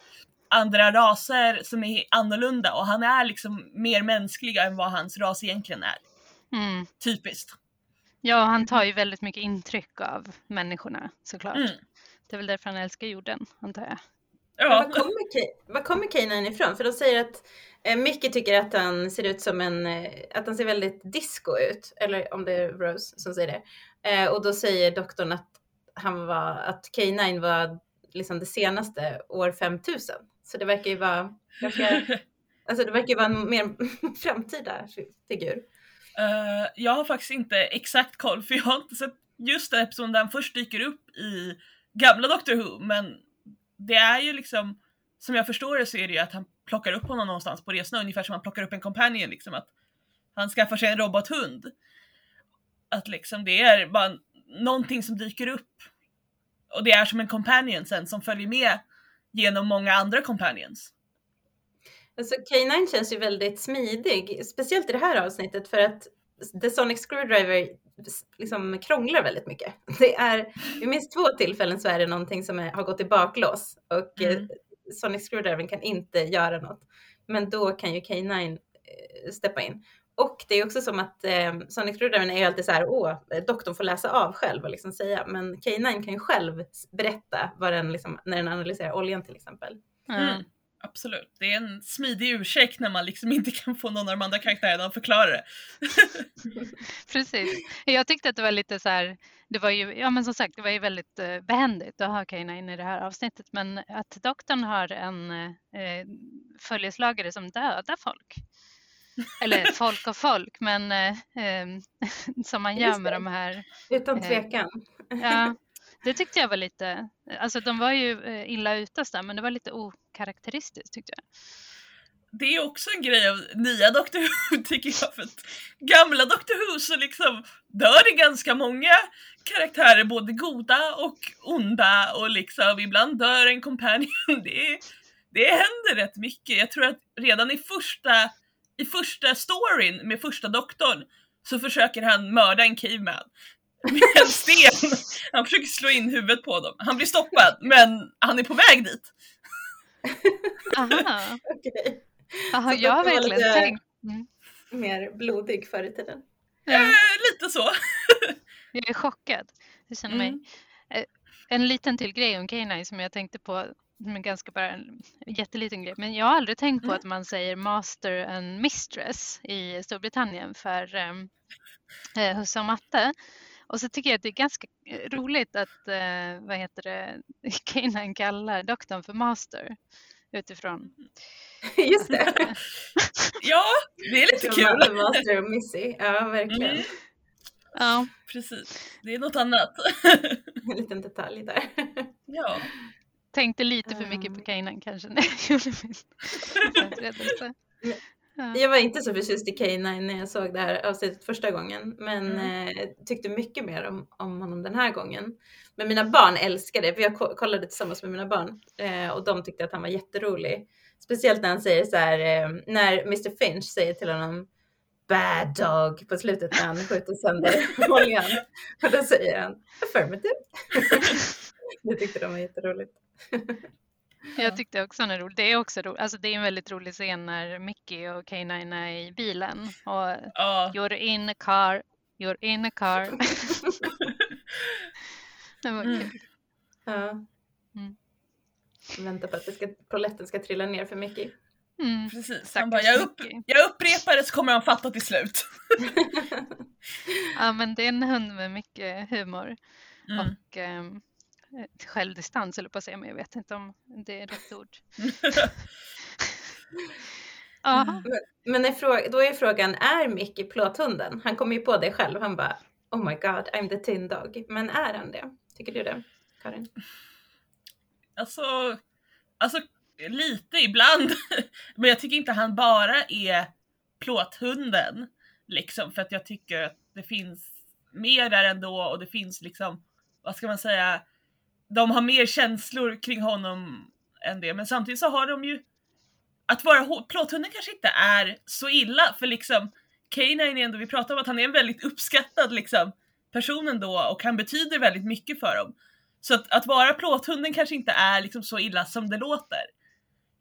andra raser som är annorlunda och han är liksom mer mänsklig än vad hans ras egentligen är. Mm. Typiskt. Ja, han tar ju väldigt mycket intryck av människorna såklart. Mm. Det är väl därför han älskar jorden, antar jag. Ja, Var kommer, var kommer Kanan ifrån? För de säger att eh, Mickey tycker att han ser ut som en, eh, att han ser väldigt disco ut. Eller om det är Rose som säger det. Eh, och då säger doktorn att han var, att K9 var liksom det senaste år 5000. Så det verkar ju vara, ganska, (laughs) alltså det verkar ju vara en mer (laughs) framtida fi- figur. Eh, jag har faktiskt inte exakt koll för jag har inte sett just den episoden där han först dyker upp i gamla Doctor Who men det är ju liksom som jag förstår det så är det ju att han plockar upp honom någonstans på resorna ungefär som han plockar upp en companion liksom att han skaffar sig en robothund. Att liksom det är bara någonting som dyker upp och det är som en companion sen som följer med genom många andra companions. Alltså K9 känns ju väldigt smidig, speciellt i det här avsnittet för att The Sonic Screwdriver liksom krånglar väldigt mycket. (laughs) Det är, vid minst två tillfällen så är det någonting som är, har gått i baklås och Mm. eh, Sonic Screwdriver kan inte göra något. Men då kan ju K9 eh, steppa in. Och det är också som att eh, Sonic Screwdriver är ju alltid så här, åh, doktorn får läsa av själv och liksom säga, men K9 kan ju själv berätta vad den liksom, när den analyserar oljan till exempel. Mm. Absolut. Det är en smidig ursäkt när man liksom inte kan få någon av de andra karaktärerna att förklara det. (laughs) Precis. Jag tyckte att det var lite så här, det var ju, ja men som sagt, det var ju väldigt eh, behändigt att ha Kaina in i det här avsnittet, men att doktorn har en eh, följeslagare som dödar folk. Eller (laughs) folk och folk, men eh, eh, (laughs) som man gör med de här Utan Eh, tvekan. Ja, det tyckte jag var lite, alltså de var ju eh, illa ute där, men det var lite okaraktäristiskt tyckte jag. Det är också en grej av nya Doctor Who (laughs) tycker jag, för att gamla Doctor Who så liksom dör det ganska många karaktärer, både goda och onda och liksom ibland dör en companion. (laughs) Det, det händer rätt mycket. Jag tror att redan i första, i första storyn med första doktorn så försöker han mörda en caveman med en sten. Han försöker slå in huvudet på dem. Han blir stoppad, men han är på väg dit. Aha, Okej. Aha jag har verkligen lite- tänkt. Mm. Mer blodig förr i tiden. Ja, Eh, lite så. jag är chockad. Jag känner mig Mm. en liten till grej om K9 som jag tänkte på, är ganska bara en jätteliten grej, men jag har aldrig tänkt på Mm. att man säger master and mistress i Storbritannien för um, eh, husse och matte. Och så tycker jag att det är ganska eh, roligt att, eh, vad heter det, (laughs) K9 kallar doktorn för master utifrån. (laughs) Just det. (laughs) Ja, det är lite kul. Master och Missy. Ja, verkligen. Mm. Ja, Precis, det är något annat. En liten detalj där. ja. tänkte lite för mycket på K9 kanske när jag gjorde min. Ja. Jag var inte så förtjust i K9 när jag såg det här avsnittet första gången, men Mm. eh, tyckte mycket mer om, om honom den här gången. Men mina barn älskade det, för jag ko- kollade tillsammans med mina barn eh, och de tyckte att han var jätterolig. Speciellt när han säger så här, eh, när Mr Finch säger till honom Bad dog på slutet när han skjuter sönder (laughs) oljan. Och då säger han affirmative. (laughs) det tyckte de var jätteroligt. (laughs) Jag tyckte också den är rolig. Det är också roligt. Alltså det är en väldigt rolig scen när Mickey och K9 är i bilen och ja. you're in a car, you're in a car. (laughs) (laughs) det var Mm. kul. Ja. Mm. Vänta på att det ska, ska trilla ner för mycket. Mm. Precis. Han bara, jag, upp, Mickey. jag upprepar det så kommer han fatta till slut. (laughs) Ja men det är en hund med mycket humor Mm. och ett självdistans eller på att säga men jag vet inte om det är rätt ord. (laughs) Ja, Men är då är frågan, är Mickey plåthunden? Han kom ju på det själv. Han bara, oh my god, I'm the tin dog. Men är han det? Tycker du det, Karin? Alltså, alltså lite ibland. (laughs) Men jag tycker inte han bara är plåthunden. Liksom, för att jag tycker att det finns mer där ändå och det finns liksom, vad ska man säga, de har mer känslor kring honom än det. Men samtidigt så har de ju, att vara plåthunden kanske inte är så illa för liksom K9 är ändå, vi pratar om att han är en väldigt uppskattad liksom person ändå och han betyder väldigt mycket för dem. Så att, att vara plåthunden kanske inte är liksom så illa som det låter.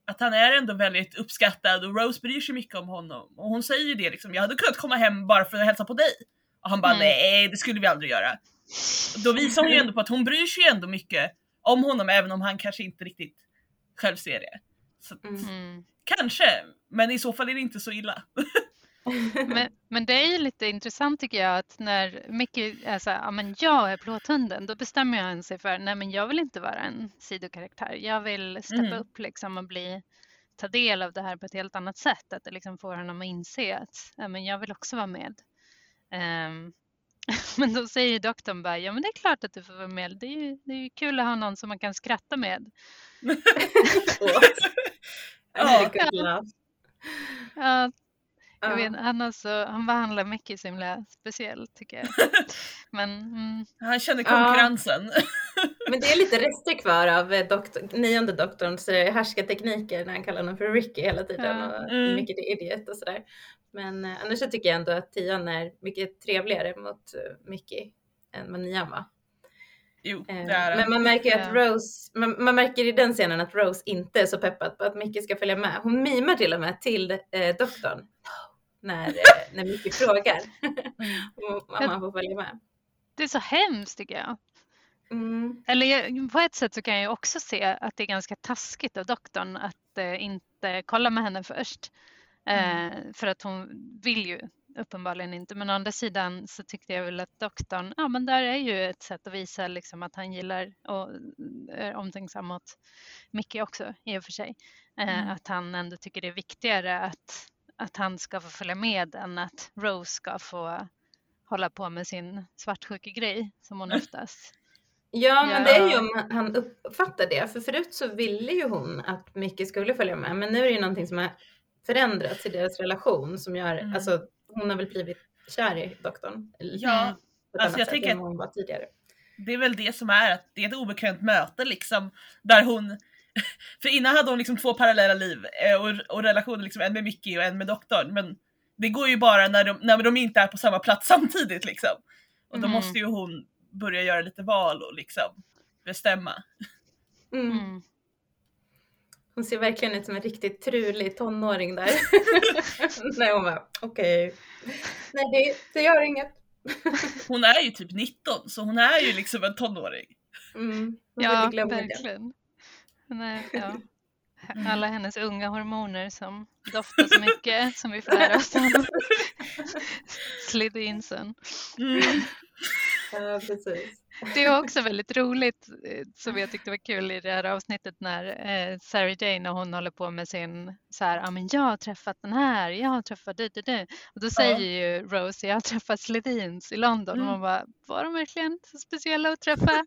Att han är ändå väldigt uppskattad och Rose bryr sig mycket om honom. Och hon säger ju det liksom, jag hade kunnat komma hem bara för att hälsa på dig. Och han bara Mm. nej, det skulle vi aldrig göra. Då visar hon ju ändå på att hon bryr sig ändå mycket om honom även om han kanske inte riktigt själv ser det. Så Mm. mm. kanske, men i så fall är det inte så illa. (laughs) Men, men det är ju lite intressant tycker jag att när Mickey är så här, ja men jag är plåthunden, då bestämmer han sig för, nej men jag vill inte vara en sidokaraktär. Jag vill steppa Mm. upp liksom och bli, ta del av det här på ett helt annat sätt. Att det liksom får honom att inse att, ja men jag vill också vara med. Ehm, (laughs) men då säger doktorn bara, ja men det är klart att du får vara med. Det är ju, det är ju kul att ha någon som man kan skratta med. (laughs) Ja. (laughs) Ja, jag Ja. vet, han, alltså, han behandlar Mickey så himla speciellt tycker jag. Men mm, Han känner Ja. konkurrensen. Men det är lite rester kvar av eh, doktor, nionde doktorns eh, härskartekniker när han kallar honom för Ricky hela tiden Ja. och Mm. mycket idiot och sådär. Men eh, annars så tycker jag ändå att tian är mycket trevligare mot eh, Mickey än vad nian var. Jo, Eh, det är Men han. man märker att. Rose, man, man märker i den scenen att Rose inte är så peppad på att Mickey ska följa med. Hon mimar till och med till eh, doktorn när, eh, när Mickey (laughs) frågar om om han får följa med. det är så hemskt tycker jag. Mm. Eller på ett sätt så kan jag också se att det är ganska taskigt av doktorn att eh, inte kolla med henne först. Eh, för att hon vill ju uppenbarligen inte. Men å andra sidan så tyckte jag väl att doktorn, ja men där är ju ett sätt att visa liksom att han gillar och är omtänksam mot Mickey också i och för sig. Eh, Mm. Att han ändå tycker det är viktigare att, att han ska få följa med än att Rose ska få hålla på med sin svartsjukegrej som hon (laughs) oftast Ja, men det är ju om han uppfattar det. För förut så ville ju hon att Micke skulle följa med. Men nu är det ju någonting som har förändrats i deras relation som gör, Mm. alltså hon har väl blivit kär i doktorn. Ja, alltså jag tänker hon var tidigare. det är väl det som är att det är ett obekvämt möte liksom. Där hon, (laughs) för innan hade hon liksom två parallella liv eh, och, och relationer, liksom, en med Mickey och en med doktorn. Men det går ju bara när de, när de inte är på samma plats (laughs) samtidigt liksom. Och då Mm. måste ju hon börja göra lite val och liksom bestämma. Mm. Mm. Hon ser verkligen ut som en riktigt trulig tonåring där. (laughs) Nej, hon bara okej. Nej, det, det gör inget. (laughs) Hon är ju typ 19 så hon är ju liksom en tonåring. Mm. Ja, verkligen. Nej, ja. (laughs) Alla hennes unga hormoner som doftar så mycket som vi får lära oss om Slytherinsen. Mm. Ja, precis. Det är också väldigt roligt eh, som jag tyckte var kul i det här avsnittet när eh, Sarah Jane när hon håller på med sin så här, ja men jag har träffat den här, jag har träffat du, du, du. Och då säger ju Rose, jag har träffat Slytherins i London Mm. och man bara, var de verkligen så speciella att träffa? (laughs)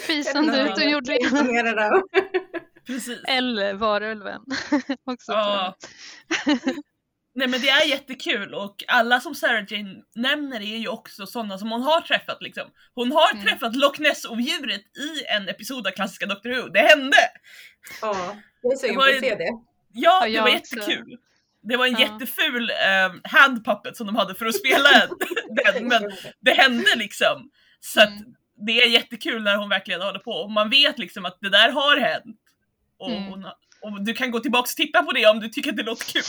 Fisande Ja, utomjordingarna. imponerad av. Precis. (laughs) Eller varulven. (laughs) också Ja. Nej men det är jättekul och alla som Sarah Jane nämner är ju också sådana som hon har träffat liksom. Hon har Mm. träffat Loch Ness-odjuret i en episod av klassiska Doctor Who. Det hände! Ja, jag är sugen Det på att ju- se det. Ja, det var också. jättekul. Det var en Ja. jätteful um, handpuppet som de hade för att spela (laughs) den, men det hände liksom. Så att Mm. det är jättekul när hon verkligen håller på och man vet liksom att det där har hänt. Och, Mm. hon, och du kan gå tillbaka och titta på det om du tycker att det låter kul.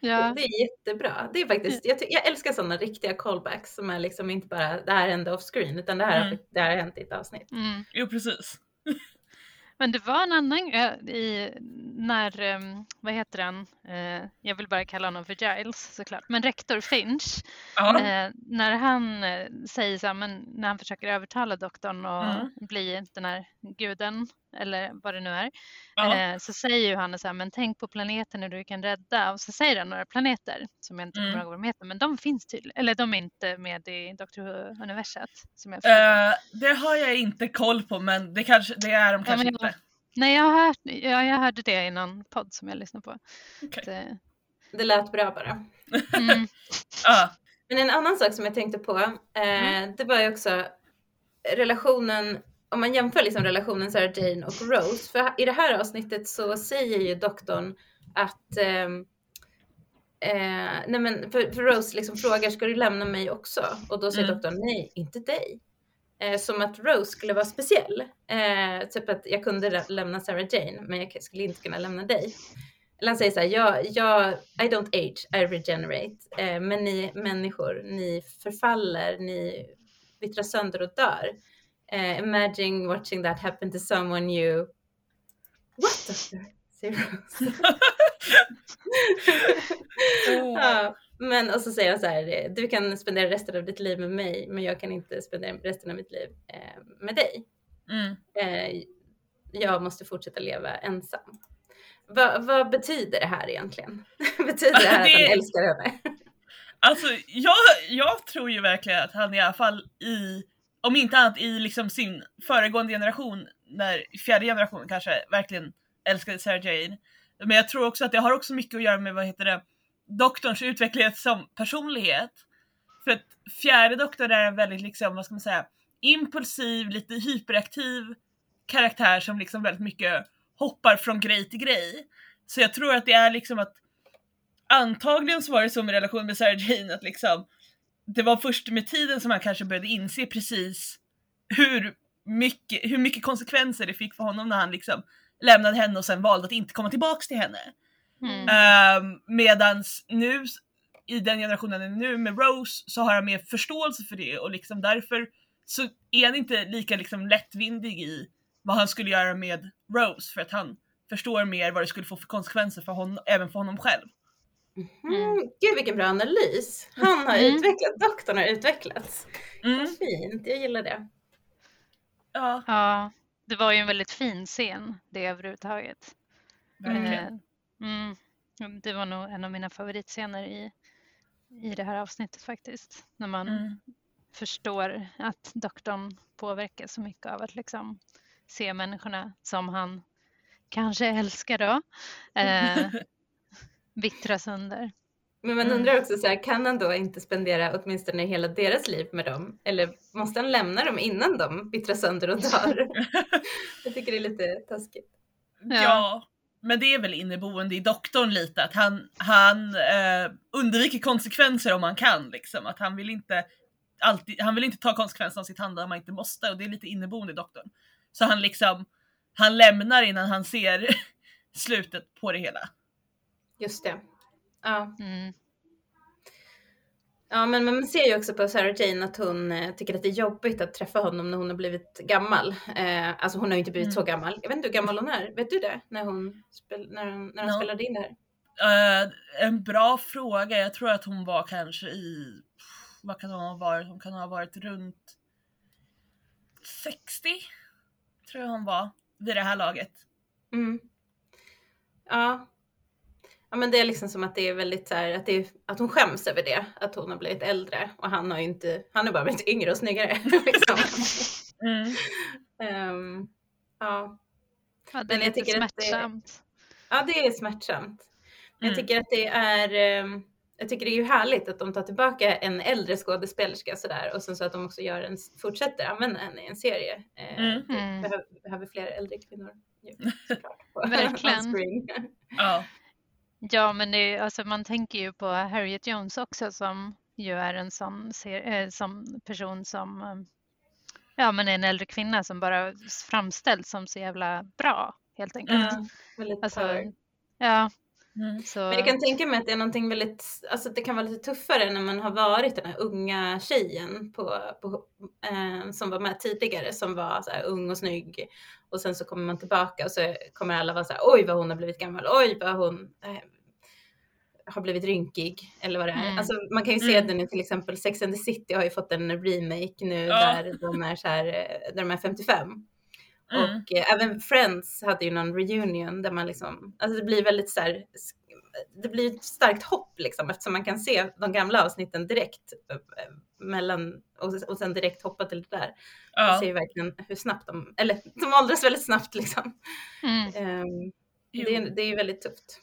Ja. Det är jättebra. Det är faktiskt, jag, ty- jag älskar sådana riktiga callbacks som är liksom inte bara det här hände off screen utan det här, Mm. det här har hänt i ett avsnitt. Mm. Jo precis. (laughs) Men det var en annan ö, i när, em, vad heter han, Eh, jag vill bara kalla honom för Giles såklart, men rektor Finch, Ja. eh, när han eh, säger så här, men när han försöker övertala doktorn att Mm. bli den här guden eller vad det nu är, ja. eh, så säger ju han så här, men tänk på planeterna du kan rädda och så säger han några planeter som jag inte Mm. kommer ihåg vad de heter, men de finns tydligen, eller de är inte med i. Som jag förstod det. Eh, har jag inte koll på men det, kanske, det är de kanske men- inte. Nej, jag, har hört, ja, jag hörde det i någon podd som jag lyssnade på. Okej. Det, Det lät bra bara. mm, (laughs) Ja. Men en annan sak som jag tänkte på, eh, det var ju också relationen, om man jämför liksom relationen Sarah Jane och Rose, för i det här avsnittet så säger ju doktorn att ehm, Eh, nej men för, för Rose liksom frågar, ska du lämna mig också? Och då säger Mm. doktorn, nej, inte dig. Eh, som att Rose skulle vara speciell. Eh, typ att jag kunde lä- lämna Sarah Jane, men jag skulle inte kunna lämna dig. Eller han säger så här, jag, jag, I don't age, I regenerate. Eh, men ni människor, ni förfaller, ni vittrar sönder och dör. Eh, imagine watching that happen to someone you... What doctor? (laughs) Ja, men och så säger han så här, du kan spendera resten av ditt liv med mig, men jag kan inte spendera resten av mitt liv eh, med dig. Mm. Eh, jag måste fortsätta leva ensam. Va, vad betyder det här egentligen? (laughs) betyder det här att Det- han älskar henne? Alltså jag, jag tror ju verkligen att han i alla fall i, om inte annat i liksom sin föregående generation, när fjärde generationen kanske verkligen älskade Sarah Jane. Men jag tror också att det har också mycket att göra med, vad heter det, doktorns utveckling som personlighet. För att fjärde doktorn är en väldigt, liksom, vad ska man säga, impulsiv, lite hyperaktiv karaktär som liksom väldigt mycket hoppar från grej till grej. Så jag tror att det är liksom att antagligen så var det så med relation med Sarah Jane att liksom det var först med tiden som han kanske började inse precis hur mycket, hur mycket konsekvenser det fick för honom när han liksom lämnade henne och sen valde att inte komma tillbaks till henne. mm, Um, medans nu i den generationen nu med Rose så har han mer förståelse för det och liksom därför så är han inte lika liksom lättvindig i vad han skulle göra med Rose för att han förstår mer vad det skulle få för konsekvenser för honom, även för honom själv. Mm. Gud vilken bra analys. Han har Mm. utvecklats, doktorn har utvecklats. Mm, Vad fint, jag gillar det. ja, ja, det var ju en väldigt fin scen det överhuvudtaget. verkligen. Eh, Mm, det var nog en av mina favoritscener i, i det här avsnittet faktiskt. När man Mm. förstår att doktorn påverkas så mycket av att liksom se människorna som han kanske älskar då, eh, (laughs) vittra sönder. Men man Mm. undrar också så här, kan han då inte spendera åtminstone hela deras liv med dem? Eller måste han lämna dem innan de vittrar sönder och dör? (laughs) Jag tycker det är lite taskigt. Ja. Ja. men det är väl inneboende i doktorn lite att han, han eh, undviker konsekvenser om han kan liksom. Att han vill inte alltid, han vill inte ta konsekvenserna av sitt handlande om han inte måste och det är lite inneboende i doktorn. Så han liksom, han lämnar innan han ser (laughs) slutet på det hela. Just det. Ja. Mm. ja, men man ser ju också på Sarah Jane att hon eh, tycker att det är jobbigt att träffa honom när hon har blivit gammal. Eh, alltså hon har ju inte blivit Mm. så gammal. Jag vet inte hur gammal hon är. Vet du det? När hon, spel, när hon, när hon Ja. spelade in det här? Eh, en bra fråga, jag tror att hon var kanske i, vad kan hon ha varit? Hon kan ha varit runt 60, tror jag hon var, vid det här laget. Mm. Ja. Ja men det är liksom som att det är väldigt så här, att, det är, att hon skäms över det, att hon har blivit äldre och han har ju inte, han har bara blivit yngre och snyggare. (laughs) liksom. Mm. Ehm, ja. Ja, det är Men jag lite att det- smärtsamt. ja, det är smärtsamt. Men jag Mm. tycker att det är, ehm, jag tycker det är ju härligt att de tar tillbaka en äldre skådespelerska sådär och sen så att de också gör en, fortsätter använda henne i en serie. Eh, Mm. vi Mm. behöver, behöver fler äldre kvinnor. ju, Verkligen. (laughs) Ja, Ja. men det, alltså, man tänker ju på Harriet Jones också som ju är en sån ser, eh, som person som eh, ja, men är en äldre kvinna som bara framställs som så jävla bra helt enkelt. Mm. Väldigt Alltså, power. ja, Mm. så, Men jag kan tänka mig att det är någonting väldigt, alltså det kan vara lite tuffare när man har varit den här unga tjejen på, på, eh, som var med tidigare, som var så ung och snygg. Och sen så kommer man tillbaka och så kommer alla vara så här, oj vad hon har blivit gammal, oj vad hon eh, har blivit rynkig eller vad det är. Mm. Alltså man kan ju se Mm. den i till exempel Sex and the City har ju fått en remake nu Ja. där de är så här, eh, där de är 55. Mm. Och eh, även Friends hade ju någon reunion där man liksom, alltså det blir väldigt så här, det blir ett starkt hopp liksom eftersom man kan se de gamla avsnitten direkt eh, mellan och, och sen direkt hoppa till det där. Man Ja. ser ju verkligen hur snabbt de, eller de åldras väldigt snabbt liksom. mm, Ehm, Jo. det, är- det är ju väldigt tufft.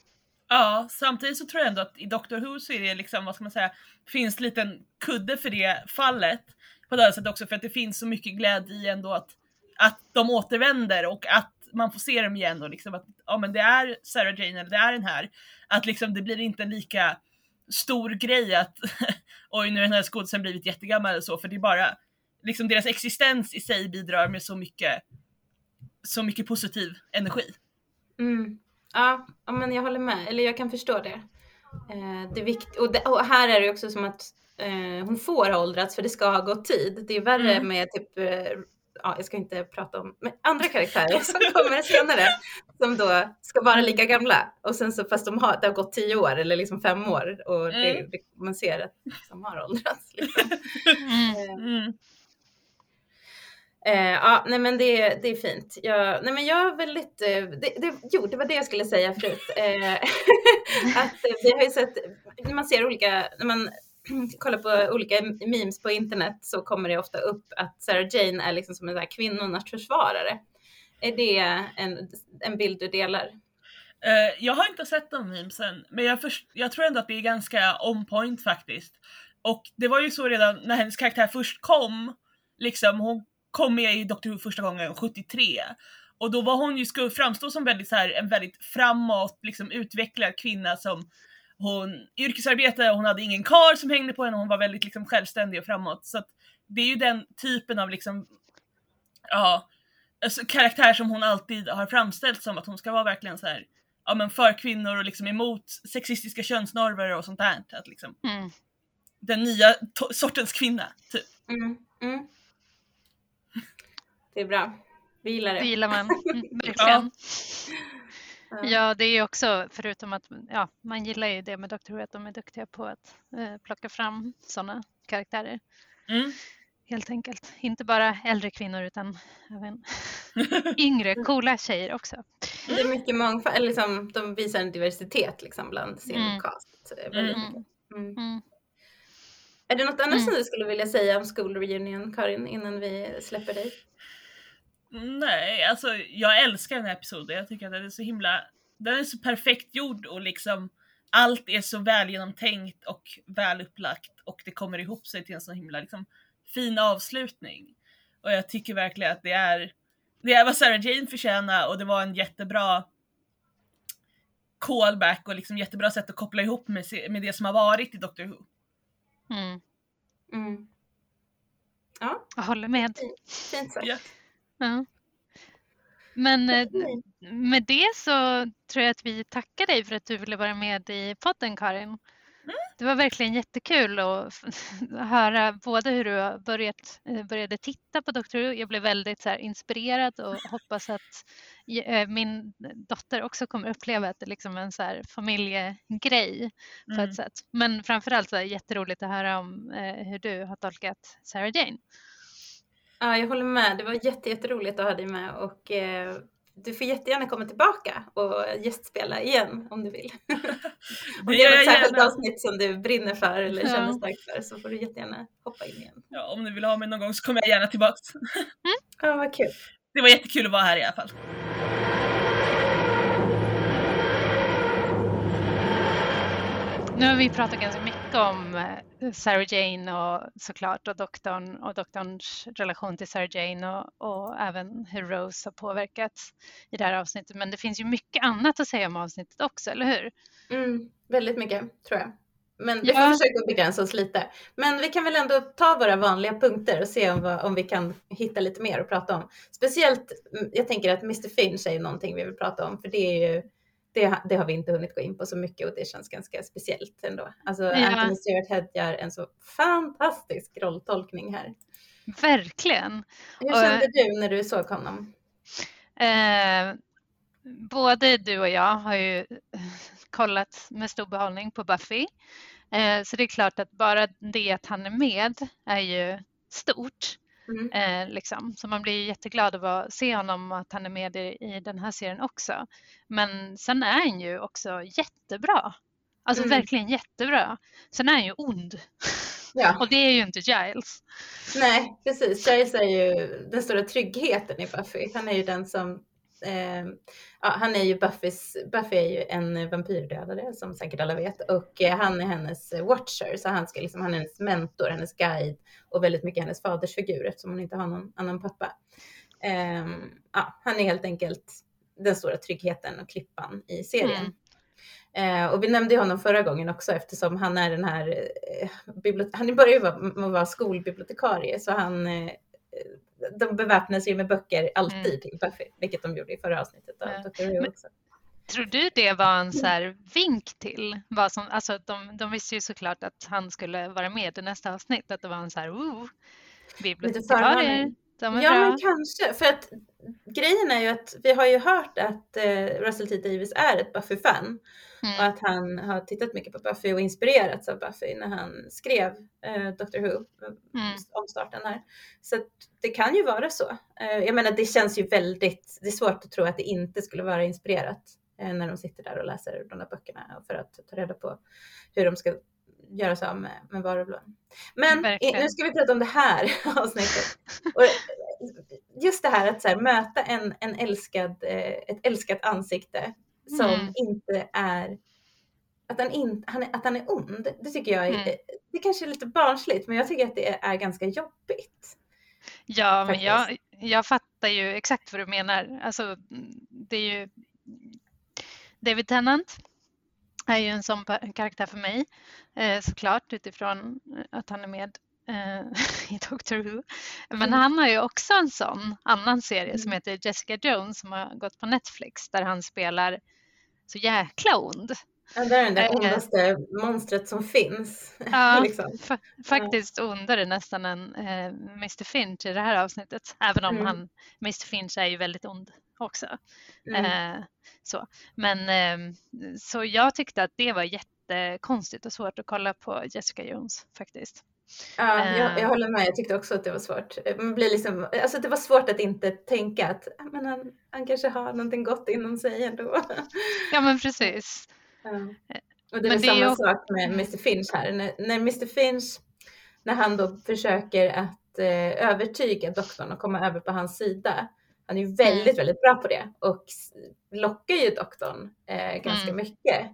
Ja, samtidigt så tror jag ändå att i Doctor Who så är det liksom, vad ska man säga, finns en liten kudde för det fallet. På det här sättet också för att det finns så mycket glädje i ändå att, att de återvänder och att man får se dem igen och liksom att ja men det är Sarah Jane eller det är den här. Att liksom det blir inte lika stor grej att (laughs) oj nu är den här skådisen blivit jättegammal eller så för det är bara liksom deras existens i sig bidrar med så mycket så mycket positiv energi. Mm. Ja, ja, men jag håller med. Eller jag kan förstå det. Eh, det är vikt- och, det, och här är det också som att eh, hon får ha åldrats för det ska ha gått tid. Det är värre Mm. med typ, eh, ja, jag ska inte prata om men andra karaktärer som (laughs) kommer senare som då ska vara lika gamla och sen så fast de har, det har gått tio år eller liksom fem år och det, Mm. det, man ser att de har åldrats. Liksom. mm, Eh, Mm. Eh, ja, nej men det, det är fint. Jag, nej men jag är väldigt, eh, det, det, jo det var det jag skulle säga förut. Eh, (laughs) att eh, vi har ju sett, när man ser olika, när man (clears throat) kollar på olika memes på internet så kommer det ofta upp att Sarah Jane är liksom som en så här kvinnornas försvarare. Är det en, en bild du delar? Eh, jag har inte sett de memesen, men jag, först, jag tror ändå att det är ganska on point faktiskt. Och det var ju så redan när hennes karaktär först kom, liksom hon kom med i Doctor Who första gången 73. Och då var hon ju, skulle framstå som väldigt så här, en väldigt framåt, liksom utvecklad kvinna som hon yrkesarbetade, hon hade ingen kar som hängde på henne, hon var väldigt liksom självständig och framåt. Så att det är ju den typen av liksom, ja, alltså, karaktär som hon alltid har framställt som att hon ska vara verkligen så här ja, men för kvinnor och liksom emot sexistiska könsnormer och sånt där. Att liksom, mm. den nya sortens kvinna, typ. Mm, mm. Det är bra. Vi gillar Det det. gillar man mm, (laughs) verkligen. Ja. Ja, det är ju också, förutom att ja, man gillar ju det med Doctor Who, att de är duktiga på att eh, plocka fram sådana karaktärer. Mm. Helt enkelt. Inte bara äldre kvinnor utan även (laughs) (laughs) yngre, coola tjejer också. Det är mycket mångfald, eller liksom, de visar en diversitet liksom bland sin Mm. cast. väldigt Mm. mycket. Mm. Mm. Är det något annat Mm. som du skulle vilja säga om School Reunion, Karin, innan vi släpper dig? Nej, alltså jag älskar den här episoden. Jag tycker att den är så himla, den är så perfekt gjord och liksom allt är så väl genomtänkt och väl upplagt och det kommer ihop sig till en så himla liksom, fin avslutning. Och jag tycker verkligen att det är, det är vad Sarah Jane förtjänar och det var en jättebra callback och liksom jättebra sätt att koppla ihop med, med det som har varit i Doctor Who. Mm. Mm. Ja, Jag håller med. fint sagt. Ja. Ja. Men eh, med det så tror jag att vi tackar dig för att du ville vara med i podden Karin. Det var verkligen jättekul att (laughs) höra både hur du börjat, eh, började titta på Dr. Jag blev väldigt så här, inspirerad och hoppas att eh, min dotter också kommer uppleva att det är liksom en så här, familjegrej på Mm. ett sätt. Men framförallt så är det jätteroligt att höra om hur du har tolkat Sarah Jane. Ja, jag håller med. Det var jätte, jätteroligt att ha dig med och eh, du får jättegärna komma tillbaka och gästspela igen om du vill. (laughs) om Det är ett särskilt gärna. avsnitt som du brinner för eller Ja. känner starkt för så får du jättegärna hoppa in igen. Ja, om ni vill ha mig någon gång så kommer jag gärna tillbaks. Ja, vad kul. Det var jättekul att vara här i alla fall. Nu har vi pratat ganska mycket om eh, Sarah Jane och såklart och doktorn och doktorns relation till Sarah Jane och, och även hur Rose har påverkats i det här avsnittet. Men det finns ju mycket annat att säga om avsnittet också, eller hur? Mm, väldigt mycket tror jag. Men vi får Ja. försöka begränsa oss lite. Men vi kan väl ändå ta våra vanliga punkter och se om, vad- om vi kan hitta lite mer att prata om. Speciellt, mm, jag tänker att Mr Finch är ju någonting vi vill prata om, för det är ju det, det har vi inte hunnit gå in på så mycket och det känns ganska speciellt ändå. Alltså Ja. Anthony Stewart Head gör en så fantastisk rolltolkning här. Verkligen. Hur Och- kände du när du såg honom? Eh, både du och jag har ju kollat med stor behållning på Buffy. Eh, så det är klart att bara det att han är med är ju stort. Mm. Eh, liksom. Så man blir jätteglad att se honom och att han är med i, i den här serien också. Men sen är han ju också jättebra. Alltså Mm. verkligen jättebra. Sen är han ju ond. Ja. (laughs) Och det är ju inte Giles. Nej, precis. Giles är ju den stora tryggheten i Buffy. Han är ju den som eh, ja, han är ju Buffys, Buffy är ju en vampyrdödare som säkert alla vet och eh, han är hennes watcher så han ska liksom, han är hennes mentor, hennes guide och väldigt mycket hennes fadersfigur eftersom hon inte har någon annan pappa. Eh, ja, han är helt enkelt den stora tryggheten och klippan i serien. Mm. Eh, och vi nämnde ju honom förra gången också eftersom han är den här, eh, han börjar ju vara, vara skolbibliotekarie så han, eh, de beväpnar sig med böcker alltid Mm. Buffy, vilket de gjorde i förra avsnittet av Ja. Men-. Tror du det var en så här vink till vad som, alltså de, de visste ju såklart att han skulle vara med i nästa avsnitt, att det var en så här, ooh, bibliotekarier, Ja bra. men kanske, för att grejen är ju att vi har ju hört att eh, Russell T Davis är ett Buffy-fan och Mm. att han har tittat mycket på Buffy och inspirerats av Buffy när han skrev eh, Doctor Who, Mm. om starten här. Så det kan ju vara så. Eh, jag menar det känns ju väldigt, det är svårt att tro att det inte skulle vara inspirerat eh, när de sitter där och läser de där böckerna för att ta reda på hur de ska göra sig av med, med varulven. Men i, Verkligen. nu ska vi prata om det här (laughs) avsnittet. Och just det här att så här, möta en, en älskad, eh, ett älskat ansikte som Mm. inte är att han, in, han är, att han är ond, det tycker jag är, Mm. det kanske är lite barnsligt, men jag tycker att det är, ganska jobbigt. Ja, men jag, faktiskt. jag fattar ju exakt vad du menar. Alltså, det är ju David Tennant är ju en sån karaktär för mig, eh, såklart utifrån eh, att han är med eh, (laughs) i Doctor Who. Men Mm. han har ju också en sån annan serie som Mm. heter Jessica Jones som har gått på Netflix där han spelar så jäkla ond. Ja, det är den där ondaste monstret som finns. (laughs) Ja, liksom. fa- faktiskt ondare nästan än eh, Mr Finch i det här avsnittet. Även om Mm. han, Mr Finch är ju väldigt ond också. Mm. Eh, så. Men eh, så jag tyckte att det var jättekonstigt och svårt att kolla på Jessica Jones faktiskt. Ja, jag, eh. jag håller med. Jag tyckte också att det var svårt. Man blir liksom, alltså det var svårt att inte tänka att "Ah, men han, han kanske har någonting gott inom sig ändå. (laughs) Ja men precis. Ja. Och det är Men väl det är samma ju- sak med Mr Finch här. När, när Mr Finch när han då försöker att eh, övertyga doktorn och komma över på hans sida. Han är ju väldigt, Mm. väldigt bra på det och lockar ju doktorn eh, ganska Mm. mycket.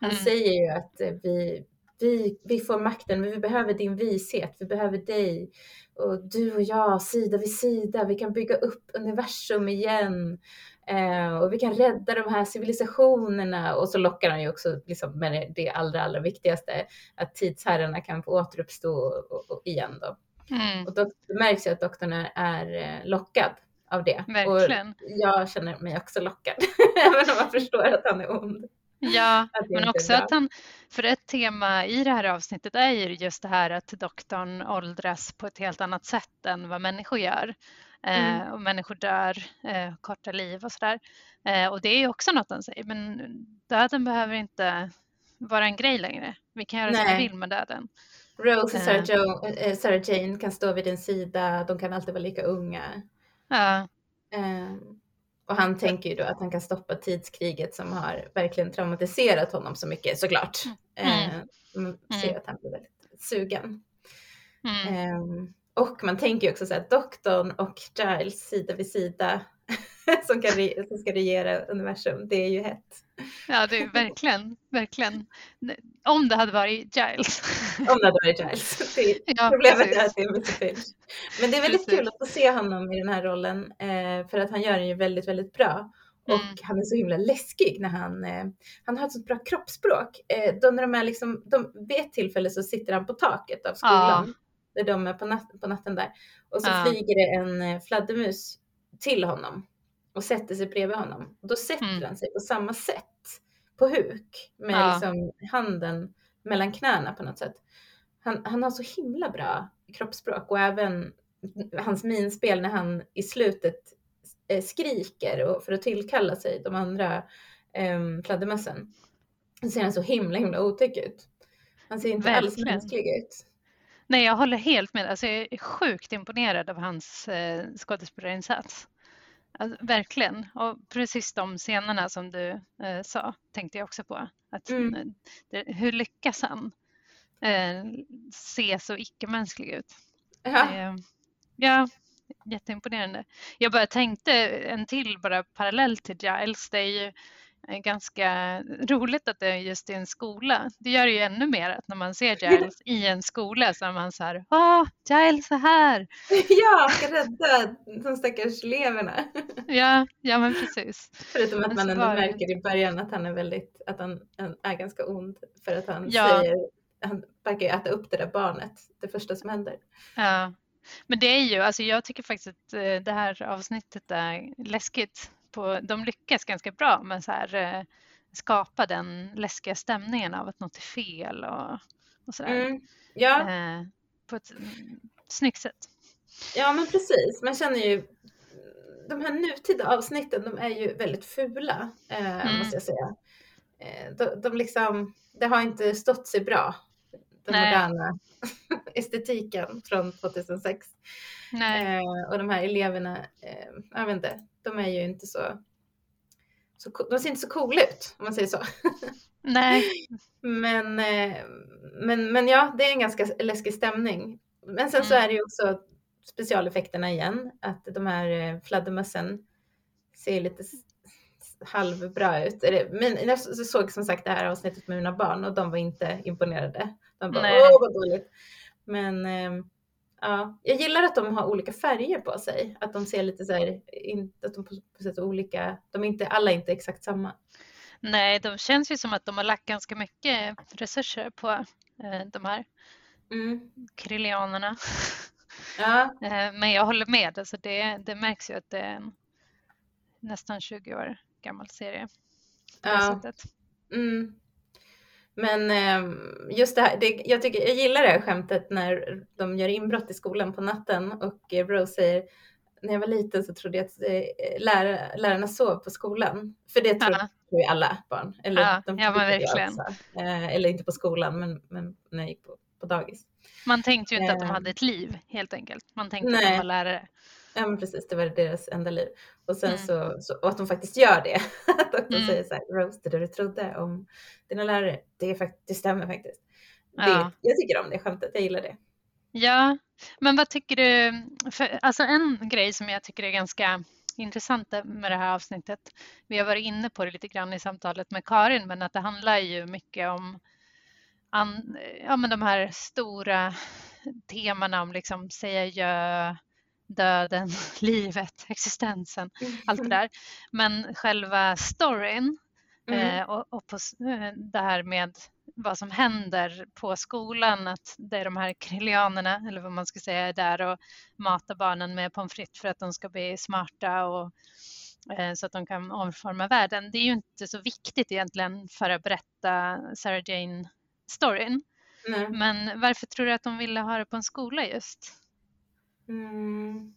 Han Mm. säger ju att eh, vi, vi, vi får makten, men vi behöver din vishet, vi behöver dig. Och du och jag, sida vid sida, vi kan bygga upp universum igen. Eh, och vi kan rädda de här civilisationerna. Och så lockar han ju också liksom, med det- allra, allra viktigaste, att tidsherrarna kan få återuppstå och, och, igen då. Mm. Och då märks ju att doktorn är, är eh, lockad av det. Verkligen. Och jag känner mig också lockad, (laughs) även om man förstår att han är ond. Ja, men också att han, för ett tema i det här avsnittet är ju just det här att doktorn åldras på ett helt annat sätt än vad människor gör. Eh, Mm. och människor dör, eh, korta liv och sådär. Eh, och det är ju också något han säger, men döden behöver inte vara en grej längre. Vi kan göra som vi Nej. vill med döden. Rose och Eh. eh, Sarah Jane kan stå vid din sida, de kan alltid vara lika unga. Ja, Eh, och han tänker ju då att han kan stoppa tidskriget som har verkligen traumatiserat honom så mycket såklart. Eh, man ser Mm. att han blir väldigt sugen. mm. Eh, och man tänker ju också så här, doktorn och Giles sida vid sida (laughs) som, kan som ska regera universum, det är ju hett. ja det är verkligen, verkligen. Om det hade varit Giles. Om det hade varit Giles. (laughs) Det är ja, (laughs) Problemet precis. är att det är Mr Finch. Men det är väldigt Precis. kul att få se honom i den här rollen eh, för att han gör den ju väldigt, väldigt bra. Och Mm. han är så himla läskig när han, eh, han har ett så bra kroppsspråk. Eh, då när de är liksom, de, vid ett tillfälle så sitter han på taket av skolan. Där de är på, nat- på natten där. Och så Ja. flyger det en eh, fladdermus till honom och sätter sig bredvid honom. Och då sätter Mm. han sig på samma sätt på huk med Ja. liksom handen mellan knäna på något sätt. Han, han har så himla bra kroppsspråk och även hans minspel när han i slutet eh, skriker och för att tillkalla sig de andra um, fladdermössen. Så ser han så himla himla otäck ut. Han ser inte alls Verkligen. mänsklig ut. Nej, jag håller helt med. Alltså, jag är sjukt imponerad av hans eh, skådespelarinsats. Alltså, verkligen. Och precis de scenerna som du eh, sa tänkte jag också på. Att, Mm. eh, det, hur lyckas han eh, se så icke-mänsklig ut? Ja. Eh, ja, jätteimponerande. Jag bara tänkte en till bara parallell till Giles. Det är ju ganska roligt att det är just i en skola. Det gör det ju ännu mer att när man ser Giles i en skola så är man så här, åh, Giles är här. (laughs) ja, ska rädda de stackars eleverna. (laughs) Ja, ja men precis. Förutom att man ändå var märker i början att han är väldigt, att han han är ganska ond för att han Ja. säger, han verkar ju äta upp det där barnet, det första som händer. Ja. Men det är ju, alltså jag tycker faktiskt att eh, det här avsnittet är läskigt. På, de lyckas ganska bra med så här, eh, skapa den läskiga stämningen av att något är fel och, och sådär. Mm. Ja, Eh, på ett mm, snyggt sätt. ja, men precis. Man känner ju, de här nutida avsnitten, de är ju väldigt fula, eh, Mm. måste jag säga. De, de liksom, det har inte stått sig bra, den Nej. moderna (laughs) estetiken från 2006. Nej, Eh, och de här eleverna, eh, jag vet inte, de är ju inte så, så de ser inte så coola ut om man säger så. (laughs) nej, Men, eh, men, men ja, det är en ganska läskig stämning. Men sen så Mm. är det ju också specialeffekterna igen, att de här eh, fladdermössen ser lite halvbra ut. Men jag såg som sagt det här avsnittet med mina barn och de var inte imponerade. De bara, Nej. åh vad dåligt. Men eh, ja, jag gillar att de har olika färger på sig. Att de ser lite så här, in, att de på, på sätt olika, de är inte, alla är inte exakt samma. nej, de känns ju som att de har lagt ganska mycket resurser på eh, de här Mm. krillianerna. Ja, (laughs) Eh, men jag håller med, alltså det, det märks ju att det är en nästan 20 år gammal serie. På det Ja. sättet. Mm. Men ehm, just det här, det, jag, tycker, jag gillar det här skämtet när de gör inbrott i skolan på natten och eh, Rose säger när jag var liten så trodde jag att eh, lära, lärarna sov på skolan. För det tror, Ja. ju alla barn. Eller, Ja, de ja, men verkligen. Eh, eller inte på skolan, men, men när jag gick på, på dagis. Man tänkte ju inte att de hade ett liv helt enkelt. Man tänkte att Nej. de var lärare. Ja men precis, det var deras enda liv. Och sen Mm. så, så, och att de faktiskt gör det. (laughs) att doktorn Mm. säger så här, Rose, det du trodde om dina lärare, det, är det stämmer faktiskt. Det, Ja. Jag tycker om det skämtet, jag gillar det. Ja, men vad tycker du? För, alltså en grej som jag tycker är ganska intressant med det här avsnittet. Vi har varit inne på det lite grann i samtalet med Karin, men att det handlar ju mycket om an, ja, men de här stora temana om liksom säga ja, döden, (laughs) livet, existensen, allt det där. Men själva storyn mm. eh, och, och på, eh, det här med vad som händer på skolan, att det är de här krillianerna, eller vad man ska säga, är där och matar barnen med pommes frites för att de ska bli smarta och eh, så att de kan omforma världen. Det är ju inte så viktigt egentligen för att berätta Sarah Jane-storyn. Men varför tror du att de ville ha det på en skola just? Mm.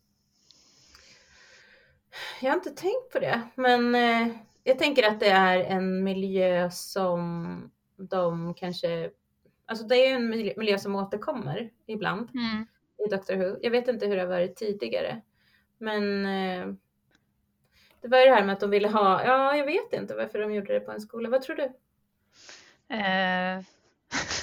Jag har inte tänkt på det, men eh, jag tänker att det är en miljö som de kanske, alltså det är ju en miljö som återkommer ibland mm. i Doctor Who. Jag vet inte hur det har varit tidigare, men eh, det var ju det här med att de ville ha, ja jag vet inte varför de gjorde det på en skola. Vad tror du? Eh, (laughs)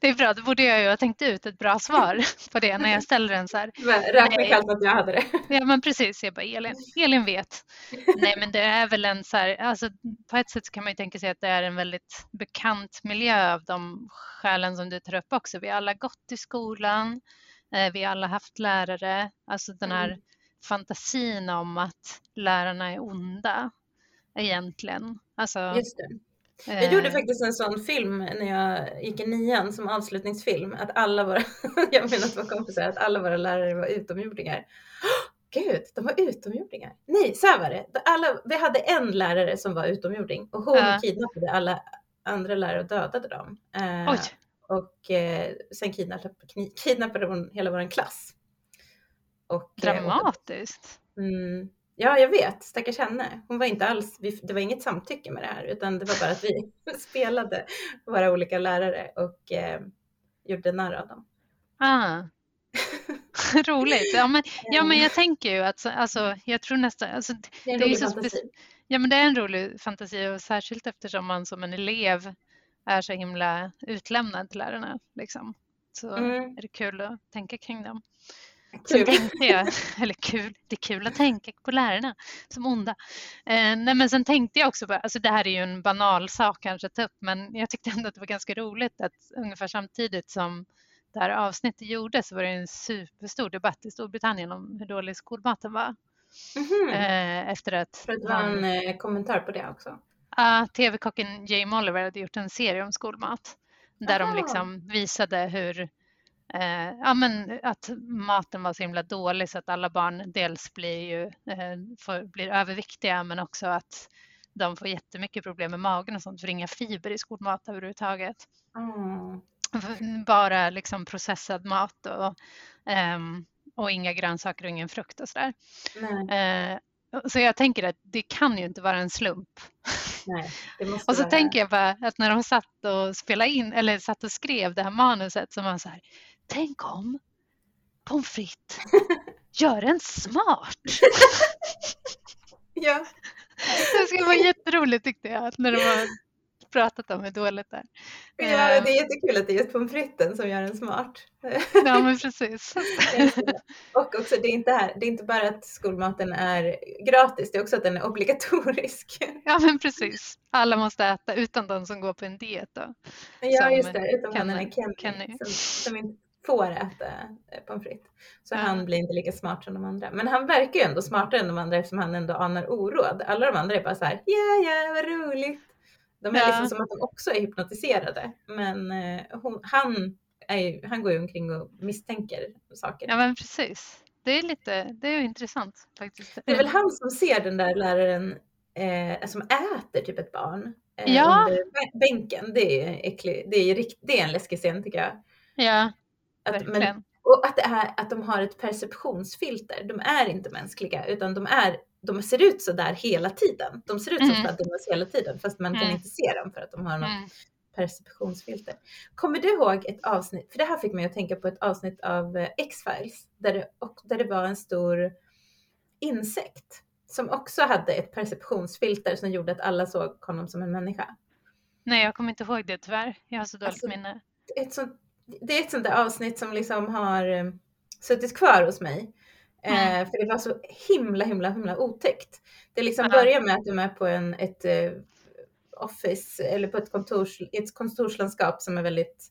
det är bra, då borde jag ju ha tänkt ut ett bra svar på det när jag ställer den så här. Räkna kallt att jag hade det. Ja men precis, jag bara Elin, Elin vet. Nej men det är väl en så här, alltså på ett sätt kan man ju tänka sig att det är en väldigt bekant miljö av de skälen som du tar upp också. Vi har alla gått i skolan, eh, vi har alla haft lärare, alltså den här mm. fantasin om att lärarna är onda egentligen. Alltså, Just det. Jag gjorde eh. faktiskt en sån film när jag gick i nian som avslutningsfilm. Att alla våra, (laughs) jag att våra kompisar, att alla våra lärare var utomjordingar. Oh, (gasps) Gud, de var utomjordingar. Nej, så här var det. Alla, vi hade en lärare som var utomjording och hon ja. kidnappade alla andra lärare och dödade dem. Eh, och eh, sen kidnappade, kidnappade hon hela vår klass. Och, eh, Dramatiskt. Och, mm, Ja, jag vet. Stackars henne. Hon var inte alls, det var inget samtycke med det här, utan det var bara att vi (laughs) spelade våra olika lärare och eh, gjorde narr av dem. Ah. (laughs) Roligt. Ja men, ja, men jag tänker ju att alltså, jag tror nästan... Alltså, det är en det rolig är fantasi. Ja, men det är en rolig fantasi och särskilt eftersom man som en elev är så himla utlämnad till lärarna. Liksom. Så mm. är det kul att tänka kring dem. Sen tänkte jag, eller kul, det är kul att tänka på lärarna som onda. Eh, nej men sen tänkte jag också på, alltså det här är ju en banal sak kanske att ta upp, men jag tyckte ändå att det var ganska roligt att ungefär samtidigt som det här avsnittet gjordes så var det en superstor debatt i Storbritannien om hur dålig skolmaten var. Mm -hmm. eh, efter att... För att det var en eh, kommentar på det också? Ja, uh, tv-kocken Jamie Oliver hade gjort en serie om skolmat där Aha. de liksom visade hur eh, ja, men att maten var så himla dålig så att alla barn dels blir, ju, eh, får, blir överviktiga men också att de får jättemycket problem med magen och sånt för inga fiber i skolmat överhuvudtaget. Mm. Bara liksom processad mat och, um, och inga grönsaker och ingen frukt och sådär. Uh, så jag tänker att det kan ju inte vara en slump. Nej, och så vara... tänker jag bara att när de satt och spelade in eller satt och skrev det här manuset så var man så här, tänk om pommes frites (laughs) gör en smart. ja. Det skulle vara jätteroligt tyckte jag när de har (laughs) pratat om hur dåligt det är. Ja, eh. det är jättekul att det är just pommes fritesen som gör en smart. (laughs) Ja, men precis. (laughs) Och också, det är, inte här, det är inte bara att skolmaten är gratis, det är också att den är obligatorisk. Ja, men precis. Alla måste äta, utan de som går på en diet. Då. Ja, just det, utom Kenny, Kenny, Kenny. Som, som inte får äta eh, pommes frites. Så mm. han blir inte lika smart som de andra. Men han verkar ju ändå smartare än de andra eftersom han ändå anar oråd. Alla de andra är bara så här, ja, ja, vad roligt. De är ja. liksom som att de också är hypnotiserade. Men eh, hon, han, är, han går ju omkring och misstänker saker. Ja, men precis. Det är lite, det är intressant faktiskt. Det är väl han som ser den där läraren eh, som äter typ ett barn eh, ja. under bänken. Det är, äcklig, det, är, det är en läskig scen tycker jag. Ja. Att, men, och att, det är, att de har ett perceptionsfilter. De är inte mänskliga utan de, är, de ser ut så där hela tiden. De ser ut som mm. hela tiden fast man mm. kan inte se dem för att de har något mm. perceptionsfilter. Kommer du ihåg ett avsnitt, för det här fick mig att tänka på ett avsnitt av eh, X-Files där det, där det var en stor insekt som också hade ett perceptionsfilter som gjorde att alla såg honom som en människa. Nej, jag kommer inte ihåg det tyvärr. Jag har så dåligt alltså, minne. Ett sånt det är ett sånt där avsnitt som liksom har eh, suttit kvar hos mig. Mm. För det var så himla, himla, himla otäckt. Det liksom Ja. börjar med att de är på en, ett eh, office eller på ett, kontors, ett kontorslandskap som är väldigt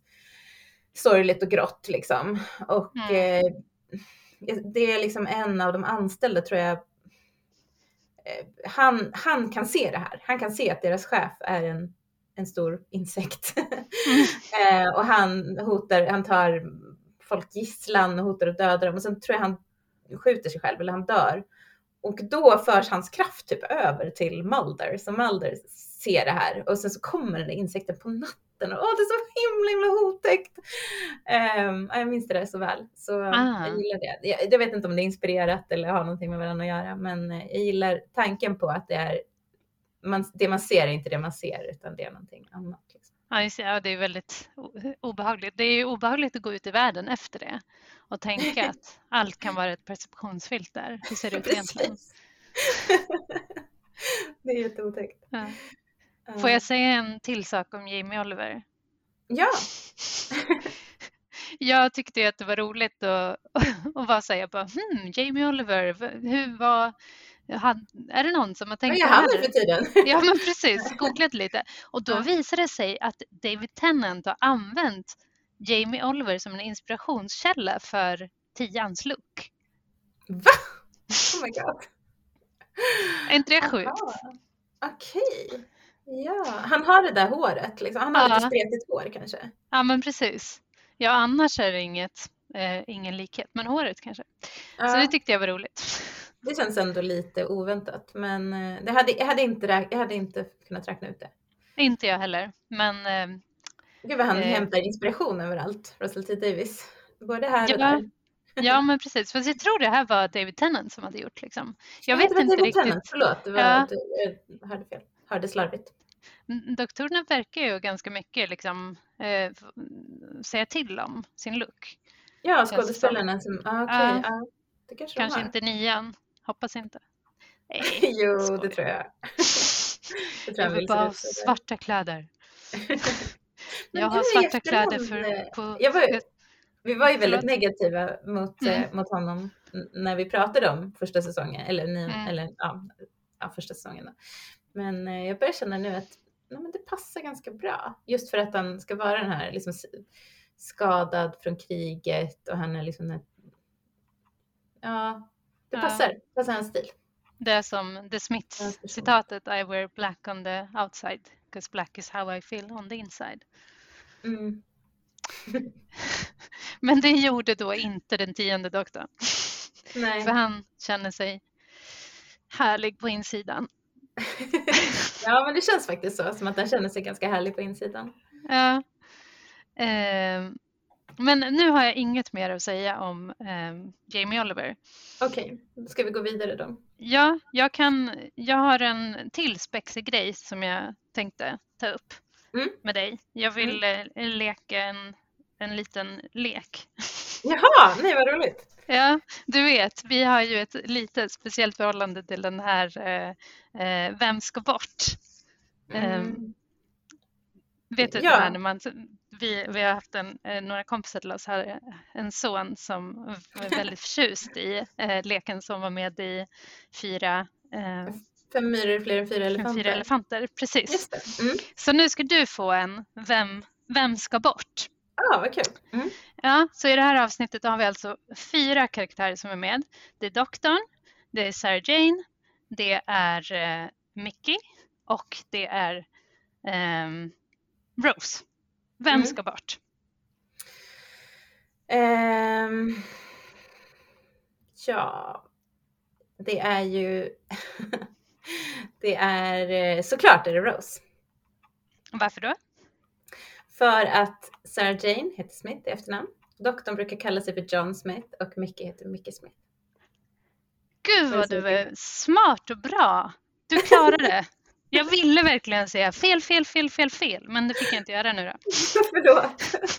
sorgligt och grått liksom. Och Mm. eh, det är liksom en av de anställda tror jag. Eh, han, han kan se det här. Han kan se att deras chef är en, en stor insekt. (laughs) eh, och han hotar, han tar folk gisslan och hotar att döda dem och sen tror jag han skjuter sig själv eller han dör. Och då förs hans kraft typ över till Mulder. Så Mulder ser det här och sen så kommer den där insekten på natten. Och, åh, det är så himla himla otäckt. Ehm, ja, jag minns det där så väl. Så Ah. jag gillar det. Jag, jag vet inte om det är inspirerat eller har någonting med varandra att göra. Men eh, jag gillar tanken på att det är man, det man ser är inte det man ser utan det är någonting annat. Ja, just det. ja, det är väldigt obehagligt. Det är ju obehagligt att gå ut i världen efter det och tänka att (laughs) allt kan vara ett perceptionsfilter. Hur ser det ut egentligen? (laughs) Det är jätteotäckt. Ja. Får jag säga en till sak om Jamie Oliver? Ja, (laughs) Jag tyckte att det var roligt att, att vara så här, jag bara, hmm, Jamie Oliver, hur var, han, är det någon som har vad tänkt på det nu här? för tiden? (laughs) Ja men precis, (laughs) googlat lite. Och då Ja. visade det sig att David Tennant har använt Jamie Oliver som en inspirationskälla för Tians look. Va? (laughs) Oh my god. Är inte det sjukt? Okej. Ja, han har det där håret liksom. Han har Ja. lite spretigt hår kanske. Ja men precis. Ja annars är det inget, eh, ingen likhet, men håret kanske. Så Ja, det tyckte jag var roligt. Det känns ändå lite oväntat, men eh, det hade, jag, hade inte, jag hade inte kunnat räkna ut det. Inte jag heller, men eh, Gud vad han Eh. hämtar inspiration överallt, Russell T Davis. Både här och Ja, där. ja men precis. Fast jag tror det här var David Tennant som hade gjort liksom. Jag vet inte David riktigt. Tennant, Förlåt, det var, Ja. det, jag hörde fel. Hörde slarvigt. Doktorerna verkar ju ganska mycket liksom, eh, säga till om sin look. Ja, skådespelarna som, ah, Ja. ja. Det kanske, Kanske inte nian, hoppas inte. Nej, (laughs) jo, det skojar. tror jag. (laughs) Det tror jag vill bara ha svarta kläder. (laughs) Jag har svarta kläder för, eh, på... jag var Vi var ju väldigt negativa mot, eh, Mm. mot honom när vi pratade om första säsongen, eller, ni, Mm. eller ja, ja, första säsongen. Då. Men eh, jag börjar känna nu att nej, men det passar ganska bra. Just för att han ska vara den här liksom, skadad från kriget och han är liksom den- Ja, det Ja. passar. passar hans stil. Det är som The Ja, Smiths jag förstår. citatet I wear black on the outside because black is how I feel on the inside. Mm. (laughs) Men det gjorde då inte den tionde doktorn. Nej. För han känner sig härlig på insidan. (laughs) ja, men det känns faktiskt så, som att han känner sig ganska härlig på insidan. Ja. Ehm, men nu har jag inget mer att säga om ehm, Jamie Oliver. Okej, då ska vi gå vidare då. Ja, jag, kan, jag har en till spexig grej som jag tänkte ta upp Mm. med dig. Jag vill eh, leka en, en liten lek. (laughs) Jaha, nej vad roligt. Ja, du vet, vi har ju ett lite speciellt förhållande till den här eh, eh, Vem ska bort? Ehm, Mm. Vet du Ja. det här när man, vi, vi har haft en, eh, några kompisar till oss här, en son som var väldigt (laughs) förtjust i eh, leken som var med i fyra, eh, Fem myror fler än fyra elefanter. fyra elefanter. Precis. Mm. Så nu ska du få en Vem, vem ska bort? Ah, vad kul. Mm. Ja, så i det här avsnittet har vi alltså fyra karaktärer som är med. Det är doktorn, det är Sarah Jane, det är eh, Mickey och det är ehm, Rose. Vem Mm. ska bort? Ehm, ja, det är ju... (laughs) det är eh, såklart är det Rose. Varför då? För att Sarah Jane heter Smith i efternamn. Doktorn brukar kalla sig för John Smith och Mickey heter Mickey Smith. Gud vad du är smart och bra. Du klarade det. (laughs) Jag ville verkligen säga fel, fel, fel, fel, fel, men det fick jag inte göra nu då. (laughs) Förlåt. (laughs)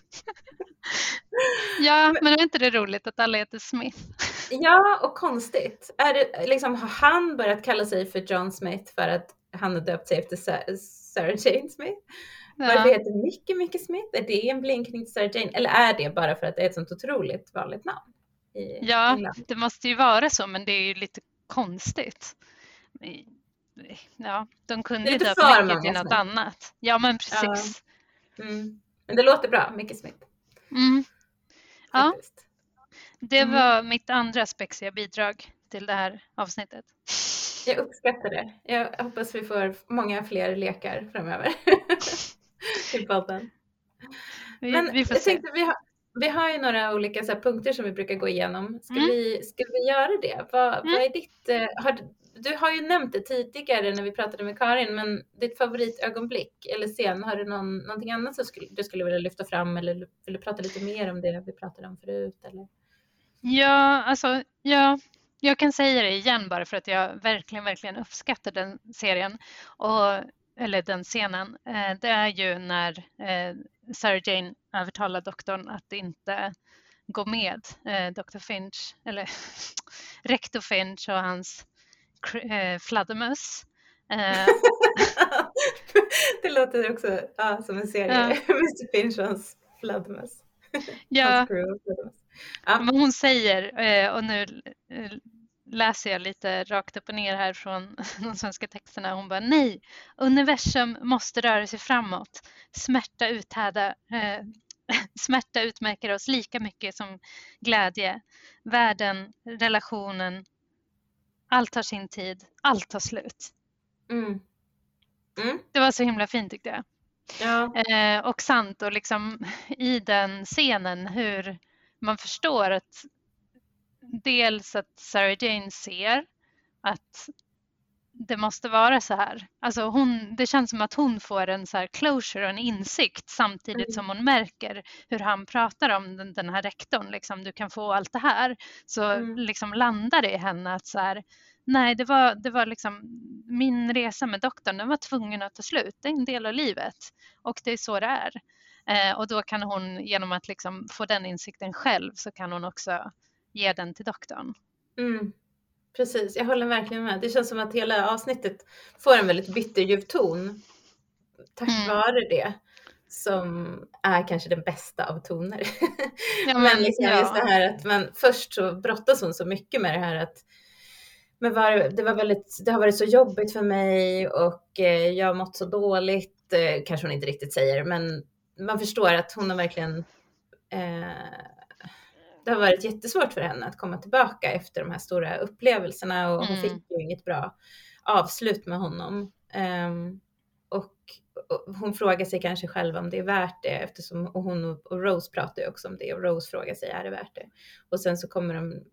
Ja, men är inte det roligt att alla heter Smith? (laughs) Ja, och konstigt. Är det, liksom, har han börjat kalla sig för John Smith för att han har döpt sig efter Sa- Sarah Jane Smith? Varför heter Mickey Mickey Smith? Är det en blinkning till Sarah Jane? Eller är det bara för att det är ett sånt otroligt vanligt namn? Ja, England? det måste ju vara så, men det är ju lite konstigt. Ja, de kunde ju döpt många till något Smith. annat. Ja, men precis. Mm. Men det låter bra, Mickey Smith. Mm. Ja. Det Mm. var mitt andra spexiga bidrag till det här avsnittet. Jag uppskattar det. Jag hoppas vi får många fler lekar framöver. (laughs) till podden. Vi, Men vi får jag se. tänkte, vi har, vi har ju några olika punkter som vi brukar gå igenom. Ska, Mm. vi, ska vi göra det? Vad, Mm. vad är ditt... eh, Har, du- har ju nämnt det tidigare när vi pratade med Karin, men ditt favoritögonblick eller scen, har du någon, någonting annat som skulle, du skulle vilja lyfta fram eller vill du prata lite mer om det vi pratade om förut? Eller? Ja, alltså, ja, jag kan säga det igen bara för att jag verkligen, verkligen uppskattar den serien. Och, eller den scenen. Eh, det är ju när eh, Sarah Jane övertalar doktorn att inte gå med eh, Dr. Finch, eller (laughs) rektor Finch och hans fladdermöss. Eh, (laughs) det låter också ja, som en serie. Ja. (laughs) Mr hans fladdermöss. ja. Ja. Men hon säger, eh, och nu eh, läser jag lite rakt upp och ner här från (laughs) de svenska texterna, hon bara nej, universum måste röra sig framåt. Smärta, uthärda, eh, smärta utmärker oss lika mycket som glädje. Världen, relationen, allt har sin tid, allt tar slut. Mm. Mm. Det var så himla fint tyckte jag. Ja. Eh, och sant och liksom i den scenen hur man förstår att dels att Sarah Jane ser att det måste vara så här. Alltså hon, det känns som att hon får en så här closure och en insikt samtidigt Mm. som hon märker hur han pratar om den, den här rektorn. Liksom, du kan få allt det här. Så Mm. liksom landar det i henne att så här, nej, det var, det var liksom min resa med doktorn, den var tvungen att ta slut. Det är en del av livet och det är så det är. Eh, och då kan hon genom att liksom få den insikten själv så kan hon också ge den till doktorn. Mm. Precis, jag håller verkligen med. Det känns som att hela avsnittet får en väldigt bitterljuv ton. Tack Mm. vare det. Som är kanske den bästa av toner. (laughs) Ja, men men, liksom ja. just det här att man först så brottas hon så mycket med det här att men var, det, var väldigt, det har varit så jobbigt för mig och eh, jag har mått så dåligt. Eh, kanske hon inte riktigt säger, men man förstår att hon har verkligen eh, det har varit jättesvårt för henne att komma tillbaka efter de här stora upplevelserna och hon Mm. fick ju inget bra avslut med honom. Ehm, och, och hon frågar sig kanske själv om det är värt det eftersom och hon och, och Rose pratar ju också om det och Rose frågar sig är det värt det? Och sen så kommer de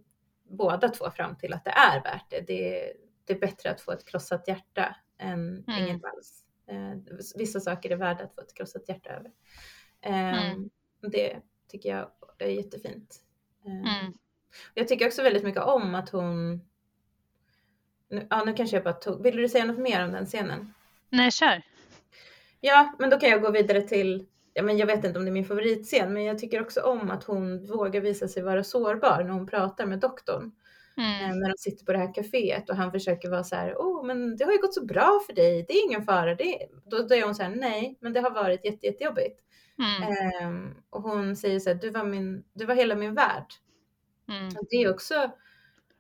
båda två fram till att det är värt det. Det, det är bättre att få ett krossat hjärta än Mm. inget alls. Eh, vissa saker är värda att få ett krossat hjärta över. Ehm, Mm. Det tycker jag är jättefint. Ehm, Mm. Jag tycker också väldigt mycket om att hon... Nu, ja, nu kanske jag bara tog... Vill du säga något mer om den scenen? Nej, kör. Ja, men då kan jag gå vidare till... Ja, men jag vet inte om det är min favoritscen, men jag tycker också om att hon vågar visa sig vara sårbar när hon pratar med doktorn. Eh, Mm. När de sitter på det här kaféet och han försöker vara så här, åh, men det har ju gått så bra för dig, det är ingen fara. Det är... Då, då är hon så här, nej, men det har varit jätte, jättejobbigt. Mm. Ehm, och hon säger så här, du var, min, du var hela min värld. Mm. Det är också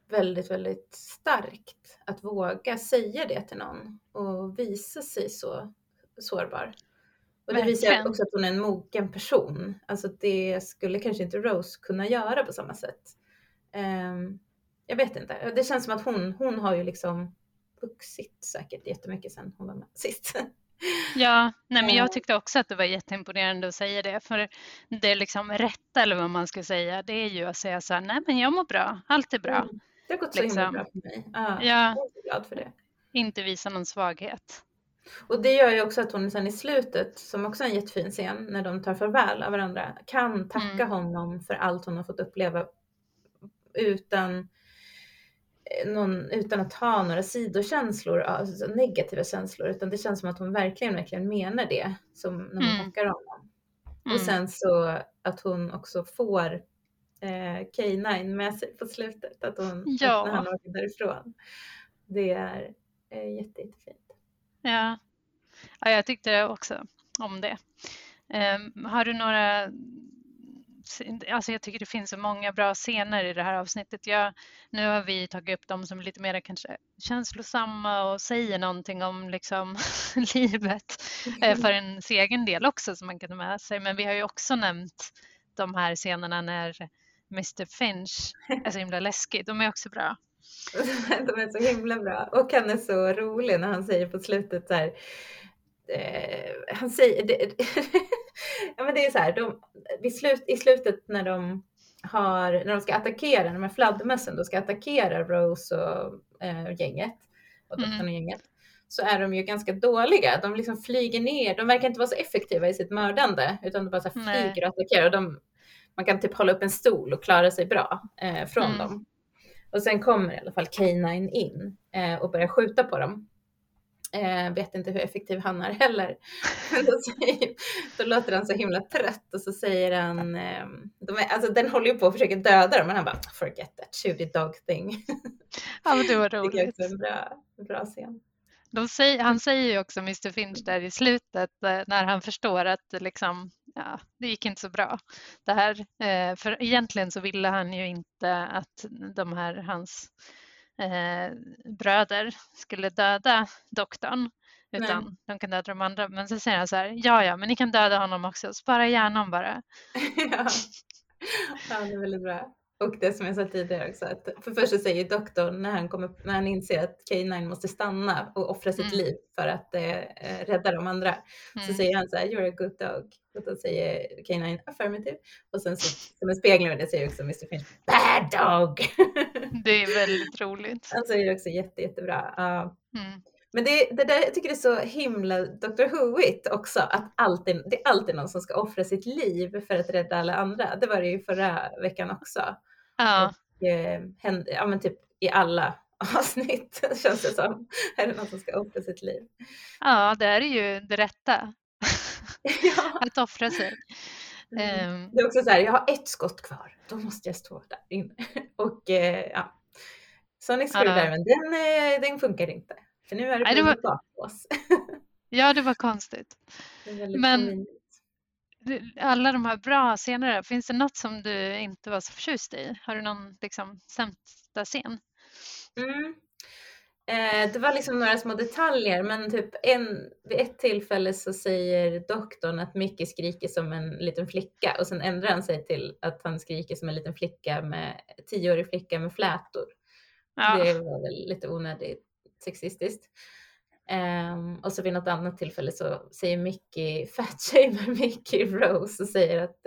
väldigt, väldigt starkt att våga säga det till någon och visa sig så sårbar. Och det visar Verkligen. också att hon är en mogen person. Alltså det skulle kanske inte Rose kunna göra på samma sätt. Ehm, jag vet inte. Det känns som att hon, hon har ju liksom vuxit säkert jättemycket sedan hon var med sist. (laughs) Ja, nej, men Eh. jag tyckte också att det var jätteimponerande att säga det. För det är liksom rätta, eller vad man ska säga, det är ju att säga så här, nej men jag mår bra, allt är bra. Mm. Det har gått så himla Liksom. bra för mig. Ja, Ja. Jag är glad för det. Inte visa någon svaghet. Och det gör ju också att hon sen i slutet, som också är en jättefin scen, när de tar farväl av varandra, kan tacka Mm. honom för allt hon har fått uppleva utan, eh, någon, utan att ha några sidokänslor, alltså negativa känslor, utan det känns som att hon verkligen, verkliligen menar det som när hon Mm. tackar honom. Mm. Och sen så att hon också får eh, K9 med sig på slutet, att hon, Ja. när han åker därifrån. Det är eh, jätte, jättefint. Ja. ja, jag tyckte också. om det. Um, har du några Alltså jag tycker det finns så många bra scener i det här avsnittet. Jag, nu har vi tagit upp dem som lite mer kanske känslosamma och säger någonting om liksom (laughs) livet eh, för en egen del också som man kan ta med sig. Men vi har ju också nämnt de här scenerna när Mr Finch är så himla läskig. De är också bra. (laughs) De är så himla bra och han är så rolig när han säger på slutet så här. Eh, han säger, det, (laughs) ja men det är så här, de, slut, i slutet när de har, när de ska attackera, de här fladdermössen, då ska attackera Rose och eh, gänget och doktorn och gänget så är de ju ganska dåliga. De liksom flyger ner. De verkar inte vara så effektiva i sitt mördande utan de bara så flyger och attackerar. Och de, man kan typ hålla upp en stol och klara sig bra eh, från mm. dem. Och sen kommer i alla fall K9 in eh, och börjar skjuta på dem. Eh, vet inte hur effektiv han är heller. (laughs) Då, säger, då låter han så himla trött och så säger han, eh, de är, alltså den håller ju på att försöka döda dem men han bara forget that shooty dog thing. (laughs) Ja men det var roligt. (laughs) Det är en bra, bra scen. Säger, han säger ju också Mr Finch där i slutet eh, när han förstår att liksom, ja, det gick inte så bra. Det här, eh, för egentligen så ville han ju inte att de här hans eh, bröder skulle döda doktorn utan Nej. de kan döda de andra. Men så säger han så här, ja ja, men ni kan döda honom också, spara hjärnan bara. (laughs) ja. (laughs) ja, det är väldigt bra. Och det som jag sa tidigare också, att för först så säger doktorn när han, kommer, när han inser att K9 måste stanna och offra sitt mm. liv för att eh, rädda de andra, mm. så säger han så här, you're a good dog. Och då säger K9 affirmative. Och sen så, som en spegling av det säger också Mr Finch, bad dog. Det är väldigt roligt. (laughs) Han säger också jätte, jättebra. Uh, mm. Men det, det där, jag tycker det är så himla Dr. Whoit också, att alltid, det är alltid någon som ska offra sitt liv för att rädda alla andra. Det var det ju förra veckan också. Ja. Och, eh, hände, ja men typ i alla (laughs) avsnitt känns det som. Är det någon som ska offra sitt liv? Ja, det är ju det rätta. (laughs) ja. Att offra sig. Mm. Um, det är också så här, jag har ett skott kvar, då måste jag stå där inne. (laughs) Och eh, ja, Sonic Screwdriven, ja. den, eh, den funkar inte. För nu är det blivit var... bakblås. ja, det var konstigt. (laughs) Det Men alla de här bra scenerna, finns det något som du inte var så förtjust i? Har du någon liksom, sämsta scen? Mm. Eh, det var liksom några små detaljer, men typ en, vid ett tillfälle så säger doktorn att Mickey skriker som en liten flicka och sen ändrar han sig till att han skriker som en liten flicka med tioårig flicka med flätor. Ja. Det var väl lite onödigt sexistiskt. Um, och så vid något annat tillfälle så säger Mickey, (laughs) fatshamer Mickey Rose och säger att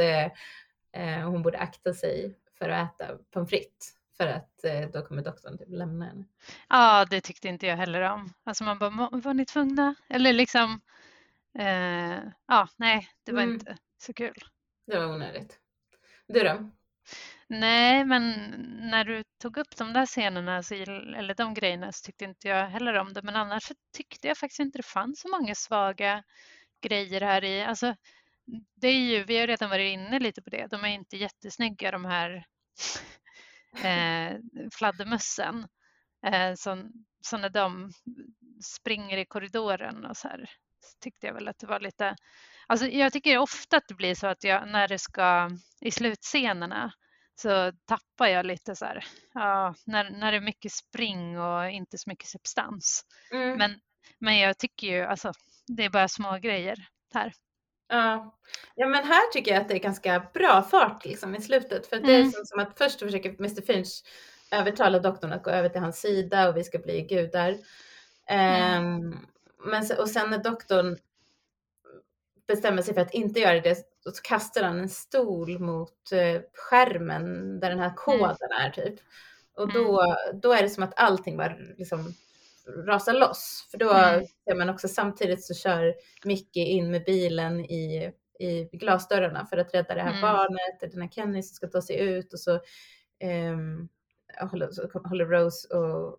uh, hon borde akta sig för att äta pommes frites för att uh, då kommer doktorn typ lämna henne. Ja, det tyckte inte jag heller om. Alltså man bara, var ni tvungna? Eller liksom, uh, ja, nej, det var mm. inte så kul. Det var onödigt. Du då? Nej, men när du tog upp de där scenerna, så, eller de grejerna, så tyckte inte jag heller om det. Men annars tyckte jag faktiskt inte det fanns så många svaga grejer här i. Alltså, det är ju, vi har redan varit inne lite på det, de är inte jättesnygga de här (laughs) eh, fladdermössen. Eh, så, så när de springer i korridoren och så här så tyckte jag väl att det var lite Alltså jag tycker ofta att det blir så att jag, när det ska i slutscenerna så tappar jag lite så här, ja, när, när det är mycket spring och inte så mycket substans. Mm. Men, men jag tycker ju, alltså, det är bara små grejer här. Ja. ja, men här tycker jag att det är ganska bra fart liksom i slutet. För det är mm. som, som att först försöker Mr Finch övertala doktorn att gå över till hans sida och vi ska bli gudar. Mm. Um, men, och sen när doktorn bestämmer sig för att inte göra det så kastar han en stol mot eh, skärmen där den här mm. koden mm. är typ. Och då, mm. då är det som att allting bara liksom rasar loss. För då mm. ser man också samtidigt så kör Mickey in med bilen i, i glasdörrarna för att rädda det här mm. barnet, den här Kenny som ska ta sig ut och så, um, håller, så håller Rose och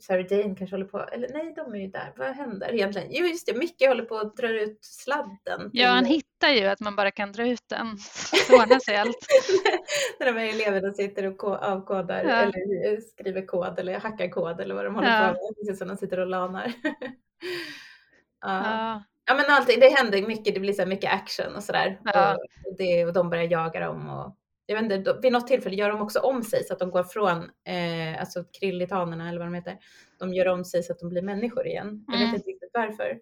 Sarah Jane kanske håller på, eller nej de är ju där, vad händer egentligen? Jo just det, Micke håller på att dra ut sladden. Ja han hittar ju att man bara kan dra ut den, (laughs) så ordnar sig allt. (laughs) När de här eleverna sitter och avkodar ja. eller skriver kod eller hackar kod eller vad de håller ja. på med, precis som de sitter och lanar. (laughs) ja. ja. Ja men alltid, det händer mycket, det blir så mycket action och sådär. Ja. Och, det, och de börjar jaga dem och jag vet inte, vid något tillfälle gör de också om sig så att de går från, eh, alltså krillitanerna eller vad de heter, de gör om sig så att de blir människor igen. Jag Mm. vet inte riktigt varför.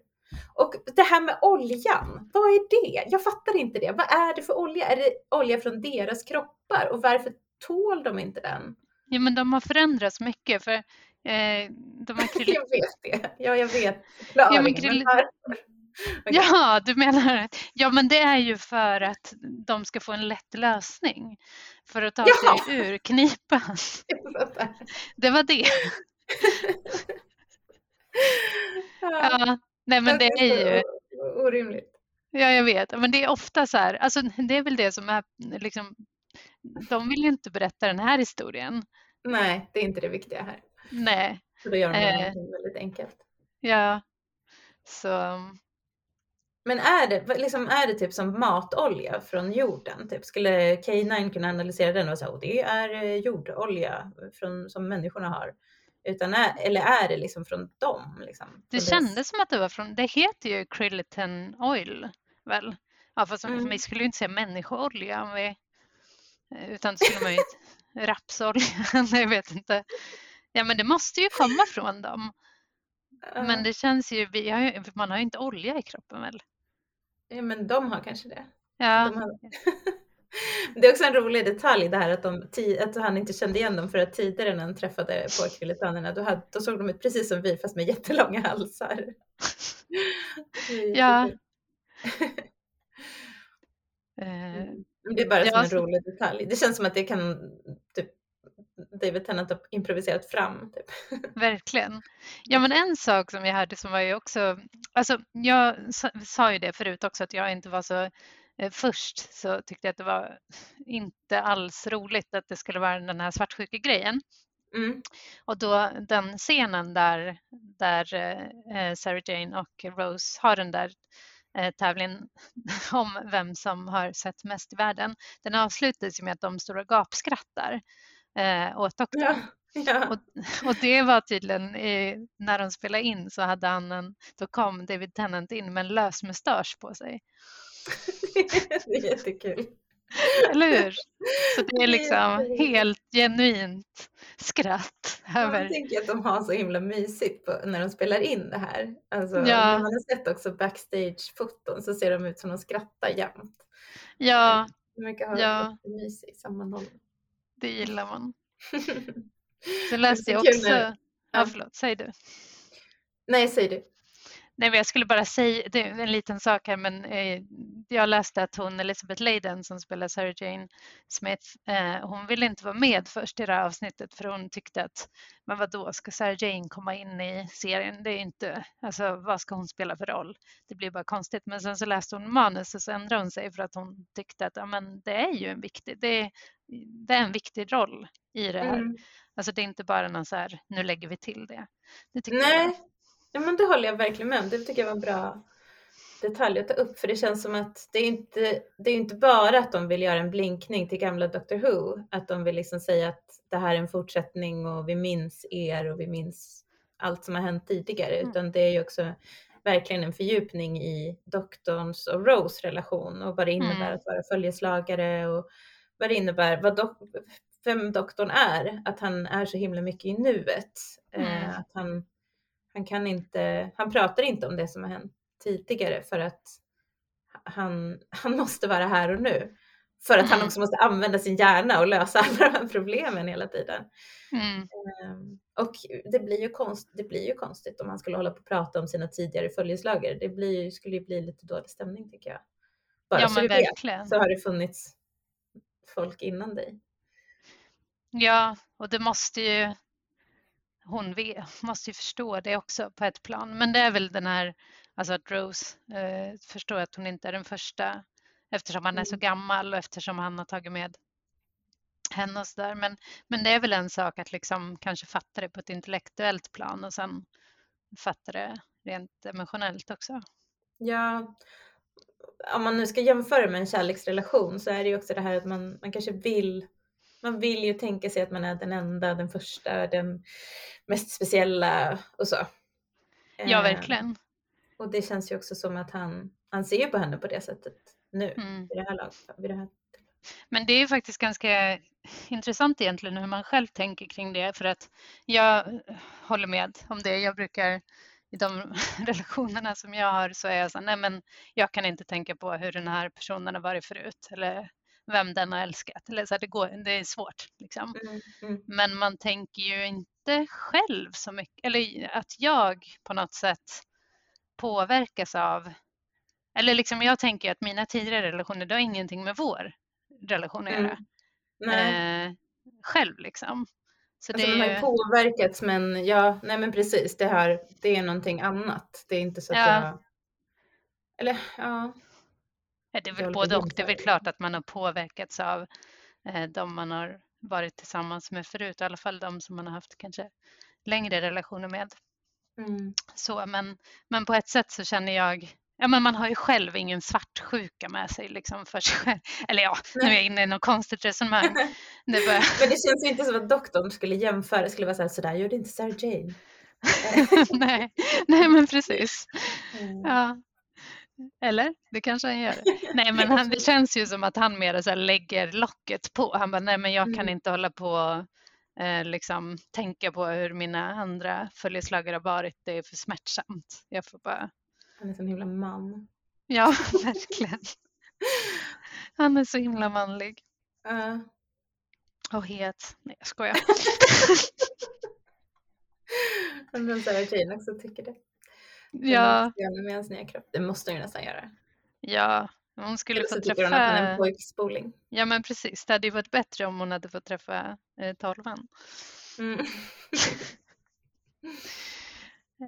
Och det här med oljan, vad är det? Jag fattar inte det. Vad är det för olja? Är det olja från deras kroppar? Och varför tål de inte den? Ja, men de har förändrats mycket för eh, de (laughs) krill... Jag vet det. Ja, jag vet förklaringen. men men krill- (laughs) Okej. Ja, du menar Ja, men det är ju för att de ska få en lätt lösning för att ta Ja. sig ur knipan. (laughs) Det var det. (laughs) Ja, Ja, nej, men det är ju orimligt. Ja, jag vet. Men det är ofta så här, alltså det är väl det som är liksom, de vill ju inte berätta den här historien. Nej, det är inte det viktiga här. Nej, Så då gör de Eh. väldigt enkelt. ja, så Men är det, liksom, är det typ som matolja från jorden? Typ, skulle K9 kunna analysera den och säga att det är eh, jordolja från, som människorna har? Utan är, eller är det liksom från dem? Liksom, det kändes som att det var från, det heter ju Kriliton Oil väl? Ja, fast Mm. vi skulle ju inte säga människoolja om vi, utan det skulle man ju (laughs) rapsolja, (laughs) jag vet inte. Ja, men det måste ju komma från dem. Men det känns ju, vi har ju, man har ju inte olja i kroppen väl? Ja, men de har kanske det. Ja, De har... (laughs) det är också en rolig detalj det här att, de, att han inte kände igen dem för att tidigare när han träffade på krillitanerna då, hade, då såg de ut precis som vi fast med jättelånga halsar. Ja. eh, Men Det är bara Ja, en rolig detalj. Det känns som att det kan typ, David Tennant har improviserat fram. Typ. Verkligen. Ja, men en sak som jag hörde som var ju också, alltså jag sa, ju det förut också att jag inte var så, eh, först så tyckte jag att det var inte alls roligt att det skulle vara den här svartsjuka-grejen. Mm. Och då den scenen där, där eh, Sarah Jane och Rose har den där eh, tävlingen (laughs) om vem som har sett mest i världen. Den avslutas med att de står och gapskrattar eh, åt doktorn. Ja. Ja. Och, (laughs) och det var tydligen, eh, när de spelade in så hade han en, då kom David Tennant in med en lös mustasch på sig. (laughs) det är jättekul. Eller hur? Så det är liksom helt genuint skratt Jag över, tänker att de har så himla mysigt på, när de spelar in det här. Alltså, Ja. När man har sett också backstage-foton så ser de ut som de skrattar jämt. ja, De brukar ha ja. mysig sammanhållning. Det gillar man. (laughs) Sen läste jag också, ja ja. förlåt, säg du. Nej, säger du. Nej, jag skulle bara säga, det är en liten sak här, men eh, jag läste att hon, Elizabeth Leyden som spelar Sarah Jane Smith, eh, hon ville inte vara med först i det här avsnittet för hon tyckte att, men vad då ska Sarah Jane komma in i serien? Det är inte, alltså vad ska hon spela för roll? Det blir bara konstigt. Men sen så läste hon manus och så ändrade hon sig för att hon tyckte att, ja men det är ju en viktig, det det är en viktig roll i det här. Mm. Alltså det är inte bara någon så här, nu lägger vi till det. det Nej, Jag. ja, men det håller jag verkligen med om. Det tycker jag var en bra detalj att ta upp. För det känns som att det är inte, det är inte bara att de vill göra en blinkning till gamla Doctor Who. Att de vill liksom säga att det här är en fortsättning och vi minns er och vi minns allt som har hänt tidigare. Mm. Utan det är ju också verkligen en fördjupning i doktorns och Rose relation och vad det innebär Mm. att vara följeslagare och vad det innebär, vad dok- vem doktorn är, att han är så himla mycket i nuet. Eh, Mm. att han, han kan inte, han pratar inte om det som har hänt tidigare för att han, han måste vara här och nu. För att han Mm. också måste använda sin hjärna och lösa alla de här problemen hela tiden. Mm. Ehm, Och det blir, ju konst, det blir ju konstigt om han skulle hålla på och prata om sina tidigare följeslagare. Det blir, skulle ju bli lite dålig stämning tycker jag. Bara Ja så men du vet verkligen. så har det funnits folk innan dig. Ja, och det måste ju hon vet, måste ju förstå det också på ett plan. Men det är väl den här, alltså att Rose eh, förstår att hon inte är den första eftersom han är så Mm. gammal och eftersom han har tagit med henne och sådär. Men, men det är väl en sak att liksom kanske fatta det på ett intellektuellt plan och sen fatta det rent emotionellt också. Ja, om man nu ska jämföra med en kärleksrelation så är det ju också det här att man, man kanske vill man vill ju tänka sig att man är den enda, den första, den mest speciella och så. Ja, Eh, verkligen. Och det känns ju också som att han, han ser på henne på det sättet nu, Mm. vid det här laget. Vid det här. Men det är faktiskt ganska intressant egentligen hur man själv tänker kring det för att jag håller med om det. Jag brukar i de (laughs) relationerna som jag har så är jag så här, nej men jag kan inte tänka på hur den här personen har varit förut eller vem den har älskat. Eller så här, det, går, det är svårt liksom. Mm, mm, Men man tänker ju inte själv så mycket, eller att jag på något sätt påverkas av, eller liksom jag tänker att mina tidigare relationer, det har ingenting med vår relation att Mm. göra. Nej. Eh, själv liksom. Så Alltså, det de har ju påverkats men ja, nej men precis, det här, det är någonting annat. Det är inte så att Ja. jag... Eller ja. det är väl både och. Det är väl klart att man har påverkats av eh, de man har varit tillsammans med förut, i alla fall de som man har haft kanske längre relationer med. Mm. Så, men, men på ett sätt så känner jag, ja men man har ju själv ingen svartsjuka med sig liksom för sig själv. Eller ja, nu är jag inne i något konstigt resonemang. Det bara, Men det känns ju inte som att doktorn skulle jämföra, skulle vara så här, sådär gjorde inte Sarah Jane. (laughs) nej, nej men precis. Mm. Ja. Eller? Det kanske han gör. Nej men han, det känns ju som att han mer så lägger locket på. Han bara, nej men jag kan Mm. inte hålla på eh, liksom tänka på hur mina andra följeslagare har varit. Det är för smärtsamt. Jag får bara, Han är en sån himla man. ja (laughs) verkligen. Han är så himla manlig. Ja. Och het. Nej jag skojar. Undrar (laughs) om Sarah Jane också tycker det. Ja, med hans nya kropp. Det måste hon ju nästan göra. ja. Hon skulle få så tycker hon att han är en träffa, pojkspoling. ja men precis, det hade ju varit bättre om hon hade fått träffa eh, tolvan. Mm. (laughs)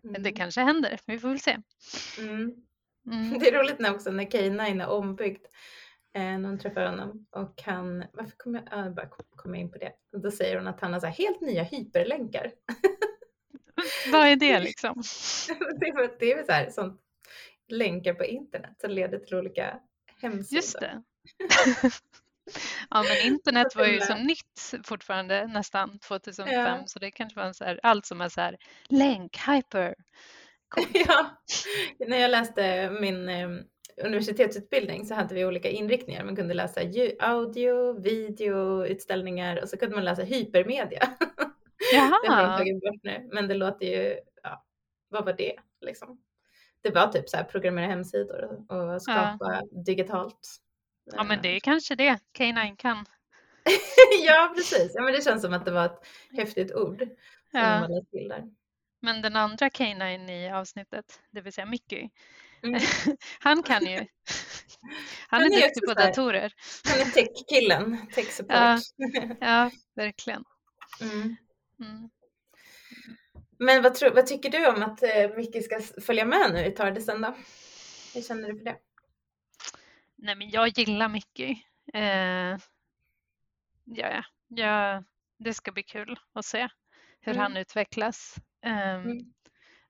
Men det kanske händer, vi får väl se. Mm. Mm. (laughs) Det är roligt när också när K9 är ombyggd. Eh, när hon träffar honom och han, varför kommer jag, ah, jag bara kom- in på det. Och då säger hon att han har så helt nya hyperlänkar. (laughs) Vad är det (laughs) liksom? det är, för- det är väl så här, sånt länkar på internet som leder till olika hemsidor. Just det. Ja men internet var ju så nytt fortfarande nästan 2005 Ja. så det kanske var en så här, allt som är så här länk, hyper. (laughs) ja, när jag läste min eh, universitetsutbildning så hade vi olika inriktningar. Man kunde läsa audio, video, utställningar och så kunde man läsa hypermedia. (laughs) Det har de Jaha, tagit bort nu, men det låter ju, ja, vad var det liksom? Det var typ så här programmera hemsidor och, och skapa digitalt. Ja men det är kanske det K9 kan. (laughs) ja, precis. Ja, men det känns som att det var ett häftigt ord Ja. Men den andra K9 i avsnittet, det vill säga Mickey, Mm. (laughs) han kan ju. (laughs) Han Han är är duktig på datorer. Han är tech-killen, tech-support. Ja. Ja, verkligen. Mm. Mm. Men vad, tror, vad tycker du om att eh, Micke ska följa med nu i Tardisen då? Hur känner du för det? Nej men jag gillar Mickey. Eh, ja, ja, det ska bli kul att se hur Mm. han utvecklas. Ehm, Mm.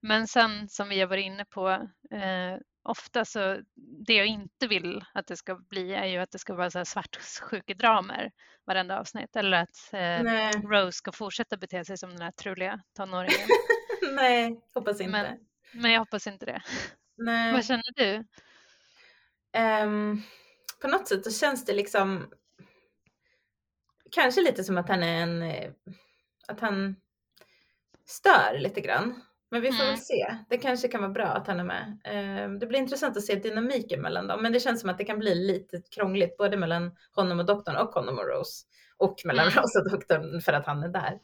Men sen som vi har varit inne på, eh, ofta så det jag inte vill att det ska bli är ju att det ska vara så här svartsjukedramer varenda avsnitt eller att eh. Rose ska fortsätta bete sig som den här truliga tonåringen. (laughs) Nej, hoppas inte. Men- Men jag hoppas inte det. Nej. Vad känner du? Ehm, på något sätt så känns det liksom kanske lite som att han är en, eh, att han stör lite grann. Men vi får Mm. väl se. Det kanske kan vara bra att han är med. Ehm, det blir intressant att se dynamiken mellan dem. Men det känns som att det kan bli lite krångligt både mellan honom och doktorn och honom och Rose. Och mellan Mm. Rose och doktorn för att han är där.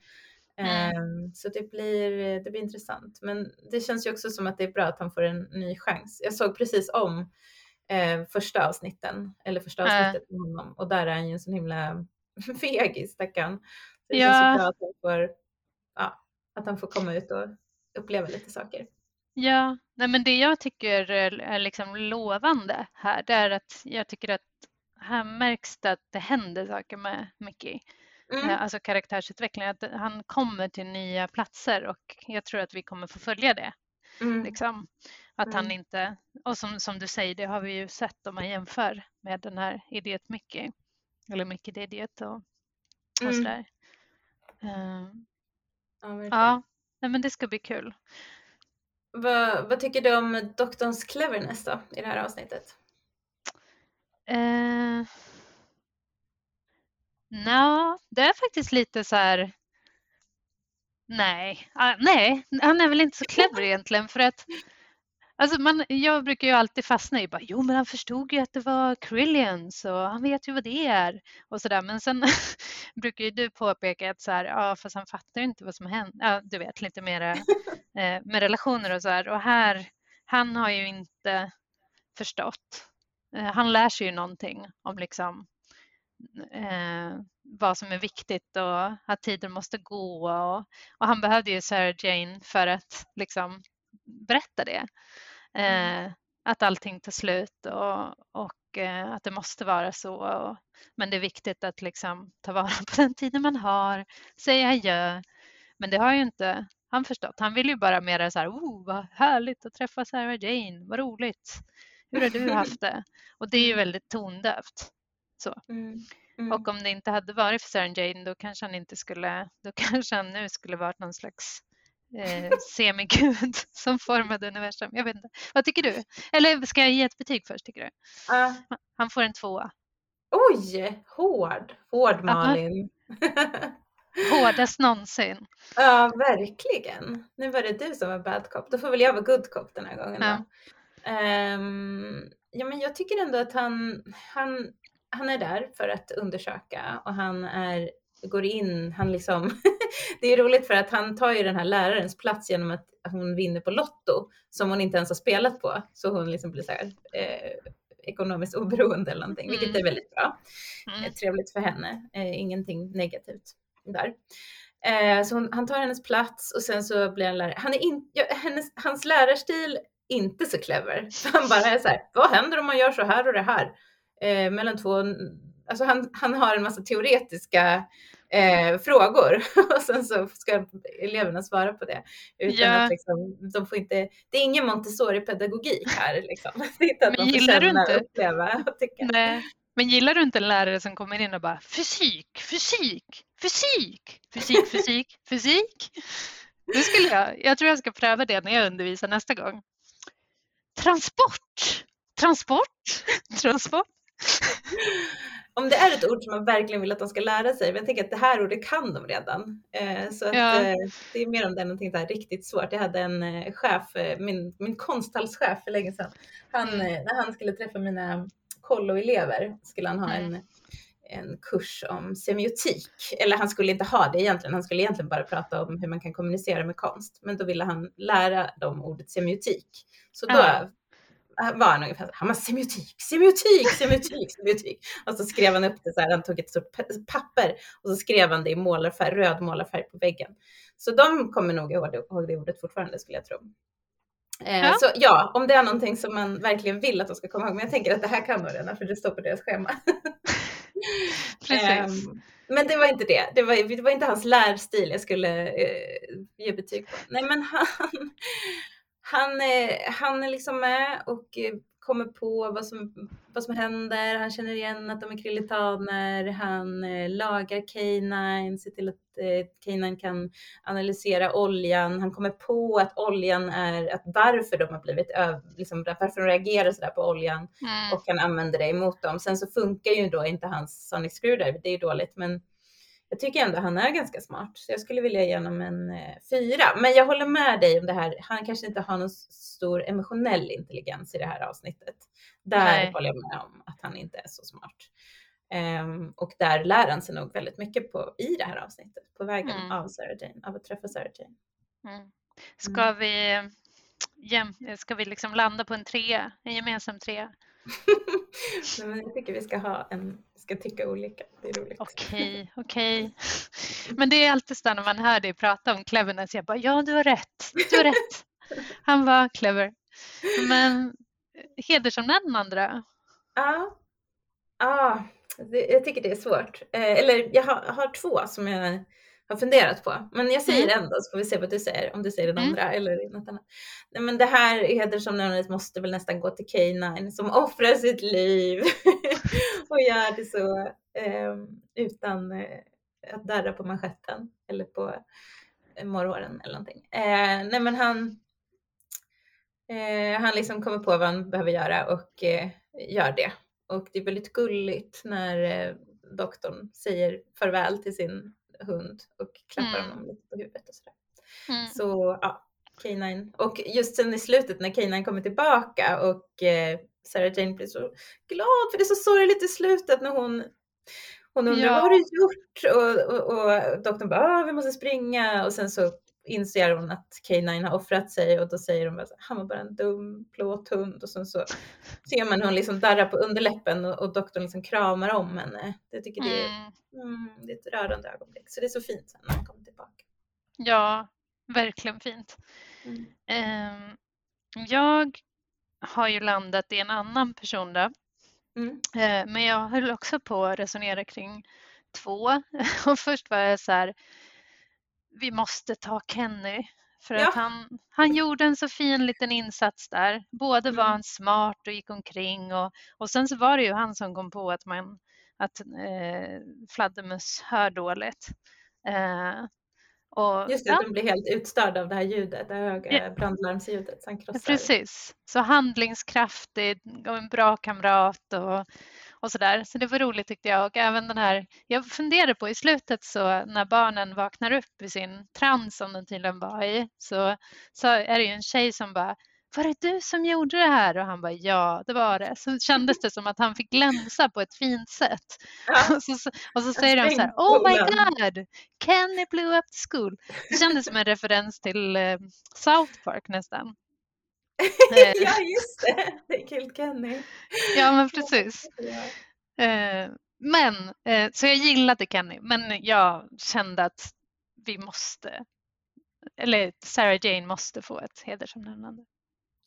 Mm. Ehm, så det blir, det blir intressant. Men det känns ju också som att det är bra att han får en ny chans. Jag såg precis om eh, första avsnitten, eller första avsnittet med honom och där är han ju en sån himla (laughs) fegis stackarn. Så det Ja. känns ju bra att han får, ja, att han får komma ut och uppleva lite saker. Ja, nej men det jag tycker är är liksom lovande här, det är att jag tycker att här märks det att det händer saker med Mickey. Mm. Eh, Alltså karaktärsutveckling, att han kommer till nya platser och jag tror att vi kommer få följa det. Mm. Liksom. Att han Mm. inte, och som, som du säger, det har vi ju sett om man jämför med den här Idiot Mickey, eller Mickey the Idiot och, och Mm. sådär. Eh, Ja, verkligen. Ja, nej men det ska bli kul. Vad, vad tycker du om doktorns cleverness då i det här avsnittet? Eh, Nå, det är faktiskt lite så här. Nej, ah, nej, han är väl inte så clever egentligen för att Alltså man, jag brukar ju alltid fastna i bara, jo men han förstod ju att det var Krillians och han vet ju vad det är och sådär. Men sen (laughs) brukar ju du påpeka att så här, ja fast han fattar ju inte vad som händer. Ja, du vet lite mer (laughs) eh, med relationer och så här. Och här, han har ju inte förstått. Eh, han lär sig ju någonting om liksom eh, vad som är viktigt och att tiden måste gå. Och, och han behövde ju Sarah Jane för att liksom berätta det. Mm. Eh, att allting tar slut och, och eh, att det måste vara så. Och, men det är viktigt att liksom ta vara (laughs) på den tiden man har, säga adjö. Men det har ju inte han förstått. Han vill ju bara mer så här, oh vad härligt att träffa Sarah Jane, vad roligt. Hur har du haft det? Och det är ju mm. väldigt tondövt. Så. Mm. Mm. Och om det inte hade varit för Sarah Jane då kanske han inte skulle, då (laughs) kanske han nu skulle varit någon slags eh, semigud (laughs) som formade universum. Jag vet inte. Vad tycker du? Eller ska jag ge ett betyg först tycker du? Uh. Han får en tvåa. Oj, hård. Hård Malin. (laughs) Hårdast någonsin. Ja, verkligen. Nu var det du som var bad cop. Då får väl jag vara good cop den här gången. Ja. Um, ja, men jag tycker ändå att han, han, han är där för att undersöka och han är går in, han liksom, (laughs) (laughs) det är roligt för att han tar ju den här lärarens plats genom att hon vinner på Lotto som hon inte ens har spelat på. Så hon liksom blir så här, eh, ekonomiskt oberoende eller någonting, mm. vilket är väldigt bra. Mm. Eh, trevligt för henne, eh, ingenting negativt där. Eh, så hon, han tar hennes plats och sen så blir han lärare. Han är in, ja, hennes, hans lärarstil inte så clever. (laughs) Han bara är så här, vad händer om man gör så här och det här? Eh, mellan två alltså han, han har en massa teoretiska eh, frågor (laughs) och sen så ska eleverna svara på det. Utan ja. att liksom, de får inte, det är ingen Montessori-pedagogik här. Liksom. (laughs) Det är inte att Men man får känna, inte? uppleva och tycka. Nej. Men gillar du inte en lärare som kommer in och bara fysik, fysik, fysik, fysik, fysik, (laughs) fysik? Det skulle jag, jag tror jag ska pröva det när jag undervisar nästa gång. Transport, transport, transport om det är ett ord som man verkligen vill att de ska lära sig, men jag tänker att det här ordet kan de redan. Eh, så att, ja. eh, det är mer om det är någonting där riktigt svårt. Jag hade en eh, chef, min, min konsthallschef för länge sedan. Han, mm. När han skulle träffa mina kolloelever skulle han ha mm. en, en kurs om semiotik. Eller han skulle inte ha det egentligen, han skulle egentligen bara prata om hur man kan kommunicera med konst. Men då ville han lära dem ordet semiotik. Så då ja var han ungefär han var semiotik, semiotik, semiotik, semiotik. Och så skrev han upp det så här, han tog ett stort papper och så skrev han det i målarfärg, röd målarfärg på väggen. Så de kommer nog ihåg det, ordet fortfarande skulle jag tro. Eh, ja. Så ja, om det är någonting som man verkligen vill att de ska komma ihåg, men jag tänker att det här kan de redan för det står på deras schema. (laughs) eh, men det var inte det. Det var, det var inte hans lärstil jag skulle eh, ge betyg på. Nej, men han, han, han är liksom med och eh, kommer på vad som, vad som händer. Han känner igen att de är krillitaner. Han eh, lagar K9, ser till att eh, K9 kan analysera oljan. Han kommer på att oljan är, att varför de har blivit, liksom, varför de reagerar sådär på oljan mm. och kan använda det emot dem. Sen så funkar ju då inte hans Sonic Screwdriver, det är ju dåligt, men jag tycker ändå han är ganska smart, så jag skulle vilja ge honom en eh, fyra. Men jag håller med dig om det här. Han kanske inte har någon stor emotionell intelligens i det här avsnittet. Där Nej. håller jag med om att han inte är så smart. Um, och där lär han sig nog väldigt mycket på, i det här avsnittet, på vägen mm. av Sarah Jane, av att träffa Sarah Jane. Mm. Ska mm. vi, jäm, ska vi liksom landa på en trea, en gemensam trea? (laughs) Men jag tycker vi ska ha en, ska tycka olika. Det är roligt. Okej, okej. Men det är alltid så när man hör dig prata om cleverness. Jag bara, ja du har rätt, du har rätt. Han var clever. Men hedersomnämnande då? Ja, ja jag tycker det är svårt. Eh, eller jag har, har två som jag har funderat på. Men jag säger mm. ändå så får vi se vad du säger, om du säger den mm. andra eller något annat. Nej, men det här hedersomnämnandet måste väl nästan gå till K9 som offrar sitt liv (laughs) och gör det så eh, utan eh, att darra på manschetten eller på morrhåren eller någonting. Eh, nej men han, Eh, han liksom kommer på vad han behöver göra och eh, gör det. Och det är väldigt gulligt när eh, doktorn säger farväl till sin hund och klappar Mm. honom lite på huvudet och sådär. Mm. Så ja, K9. Och just sen i slutet när K9 kommer tillbaka och eh, Sarah Jane blir så glad för det är så sorgligt i slutet när hon hon undrar Ja. vad har du gjort? Och, och, och doktorn bara, ah, vi måste springa och sen så inser hon att K9 har offrat sig och då säger hon bara, så här, han var bara en dum plåthund och sen så ser man hur hon liksom darrar på underläppen och, och doktorn liksom kramar om henne. Jag tycker det är, Mm. mm, det är ett rörande ögonblick så det är så fint sen när han kommer tillbaka. Ja, verkligen fint. Mm. Ehm, jag har ju landat i en annan person då. Eh, Men jag höll också på att resonera kring två. (laughs) Och först var jag så här, vi måste ta Kenny. För Ja. att han, han gjorde en så fin liten insats där. Både var Mm. han smart och gick omkring och, och sen så var det ju han som kom på att, man, att eh, fladdermöss hör dåligt. Eh, och, Just det, ja, att de blir helt utstörda av det här ljudet, det höga Ja. brandlarmsljudet krossar. Precis, så handlingskraftig och en bra kamrat och, och sådär. Så det var roligt tyckte jag. Och även den här, jag funderade på i slutet så när barnen vaknar upp i sin trans som de tydligen var i så, så är det ju en tjej som bara var det du som gjorde det här? Och han bara ja, det var det. Så kändes det som att han fick glänsa på ett fint sätt. Ja. Och så, och så säger de så här, oh my skolan." god, Kenny blew up the school. Det kändes som en referens till eh, South Park nästan. (laughs) Ja, just det. Det är Killed Kenny. Ja, men precis. Eh, Men, eh, så jag gillade Kenny, men jag kände att vi måste, eller Sarah Jane måste få ett hedersomnämnande.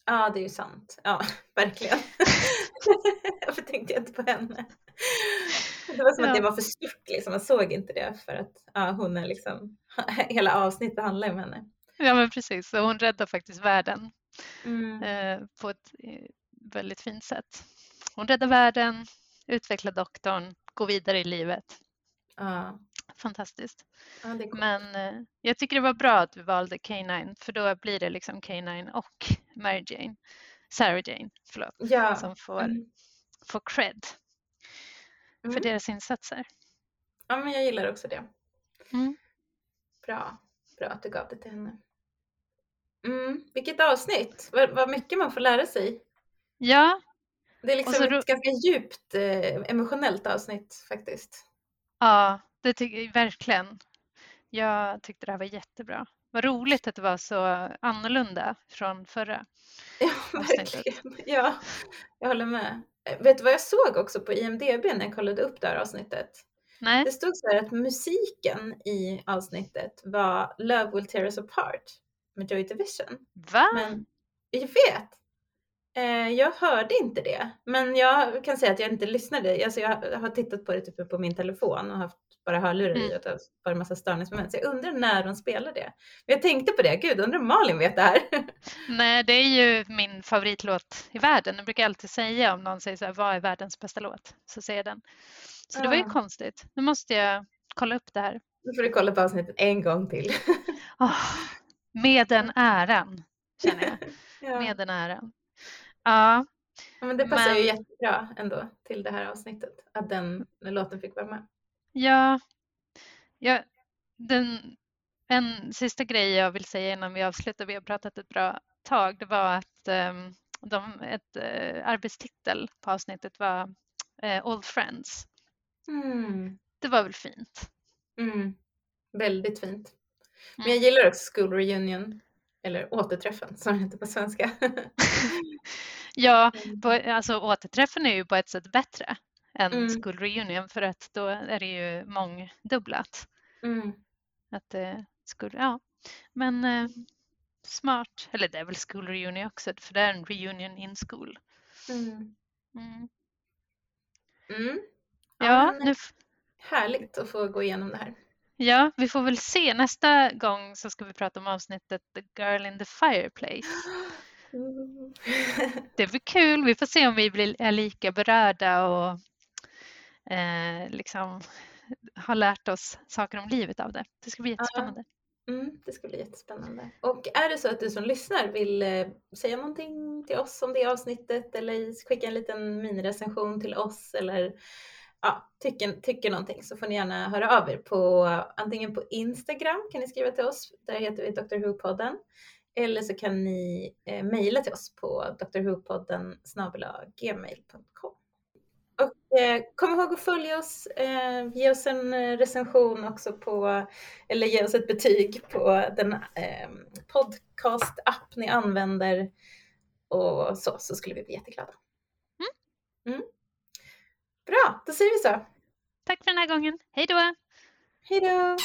ja, det är ju sant. Ja, (laughs) verkligen. (laughs) Varför tänkte jag inte på henne? Det var som Ja. att det var för stort, liksom. man såg inte det för att ja, hon är liksom, hela avsnittet handlar om henne. Ja, men precis. Och hon räddar faktiskt världen Mm. eh, på ett eh, väldigt fint sätt. Hon räddar världen, utvecklar doktorn, går vidare i livet. Ja. Fantastiskt. coolt. Men eh, jag tycker det var bra att vi valde K9 för då blir det liksom K9 och Mary Jane, Sarah Jane, förlåt, ja. som får, Mm. får cred för Mm. deras insatser. ja, men jag gillar också det. Mm. Bra, bra att du gav det till henne. Mm. Vilket avsnitt, vad, vad mycket man får lära sig. Ja, Det är så liksom ro- ett ganska djupt eh, emotionellt avsnitt faktiskt. ja, det tycker jag verkligen. Jag tyckte det här var jättebra. Vad roligt att det var så annorlunda från förra. (laughs) Ja, verkligen. (laughs) Ja, jag håller med. Eh, Vet du vad jag såg också på IMDB när jag kollade upp det här avsnittet? Nej, Det stod så här att musiken i avsnittet var Love Will Tear Us Apart med Joy Division. va? Men jag vet. Eh, jag hörde inte det. Men jag kan säga att jag inte lyssnade. Alltså jag har tittat på det typ på min telefon och haft bara hörlurar i Mm. och det har varit en massa störningsmoment. Så jag undrar när de spelar det. Men jag tänkte på det. Gud, undrar om Malin vet det här. (laughs) Nej, det är ju min favoritlåt i världen. Jag brukar alltid säga om någon säger så här, vad är världens bästa låt? Så säger jag den. Så det var ju Ja. konstigt. Nu måste jag kolla upp det här. Nu får du kolla på avsnittet en gång till. (laughs) Åh, med den äran, känner jag. (laughs) ja. Med den äran. Ja, Ja, men det passar ju Men- jättebra ändå till det här avsnittet. Att den låten fick vara med. ja, ja den, en sista grej jag vill säga innan vi avslutar, vi har pratat ett bra tag, det var att um, de, ett uh, arbetstitel på avsnittet var uh, Old Friends. Mm. Det var väl fint? Mm. Väldigt fint. Men Mm. jag gillar också School Reunion. Eller Återträffen som det heter på svenska. (laughs) Ja, Mm. på, alltså återträffen är ju på ett sätt bättre än Mm. School Reunion för att då är det ju mångdubblat. Mm. Att det skulle, ja. Men eh, smart, eller det är väl School Reunion också för det är en reunion in school. Mm. Mm. Mm. Ja, men nu, Härligt att få gå igenom det här. Ja, vi får väl se. Nästa gång så ska vi prata om avsnittet The Girl in the Fireplace. Mm. (laughs) Det blir kul. Vi får se om vi blir, är lika berörda och eh, liksom har lärt oss saker om livet av det. Det ska bli jättespännande. Mm, det ska bli jättespännande. Och är det så att du som lyssnar vill eh, säga någonting till oss om det avsnittet eller skicka en liten minirecension till oss eller ja, tycker, tycker någonting så får ni gärna höra av er på antingen på Instagram kan ni skriva till oss, där heter vi Dr. Who-podden. Eller så kan ni eh, mejla till oss på drwhopodden gmail.com. Och eh, kom ihåg att följa oss, eh, ge oss en recension också på, eller ge oss ett betyg på den eh, podcast-app ni använder och så, så skulle vi bli jätteglada. Mm. Mm. Bra, då säger vi så. Tack för den här gången. Hej då! Hej då!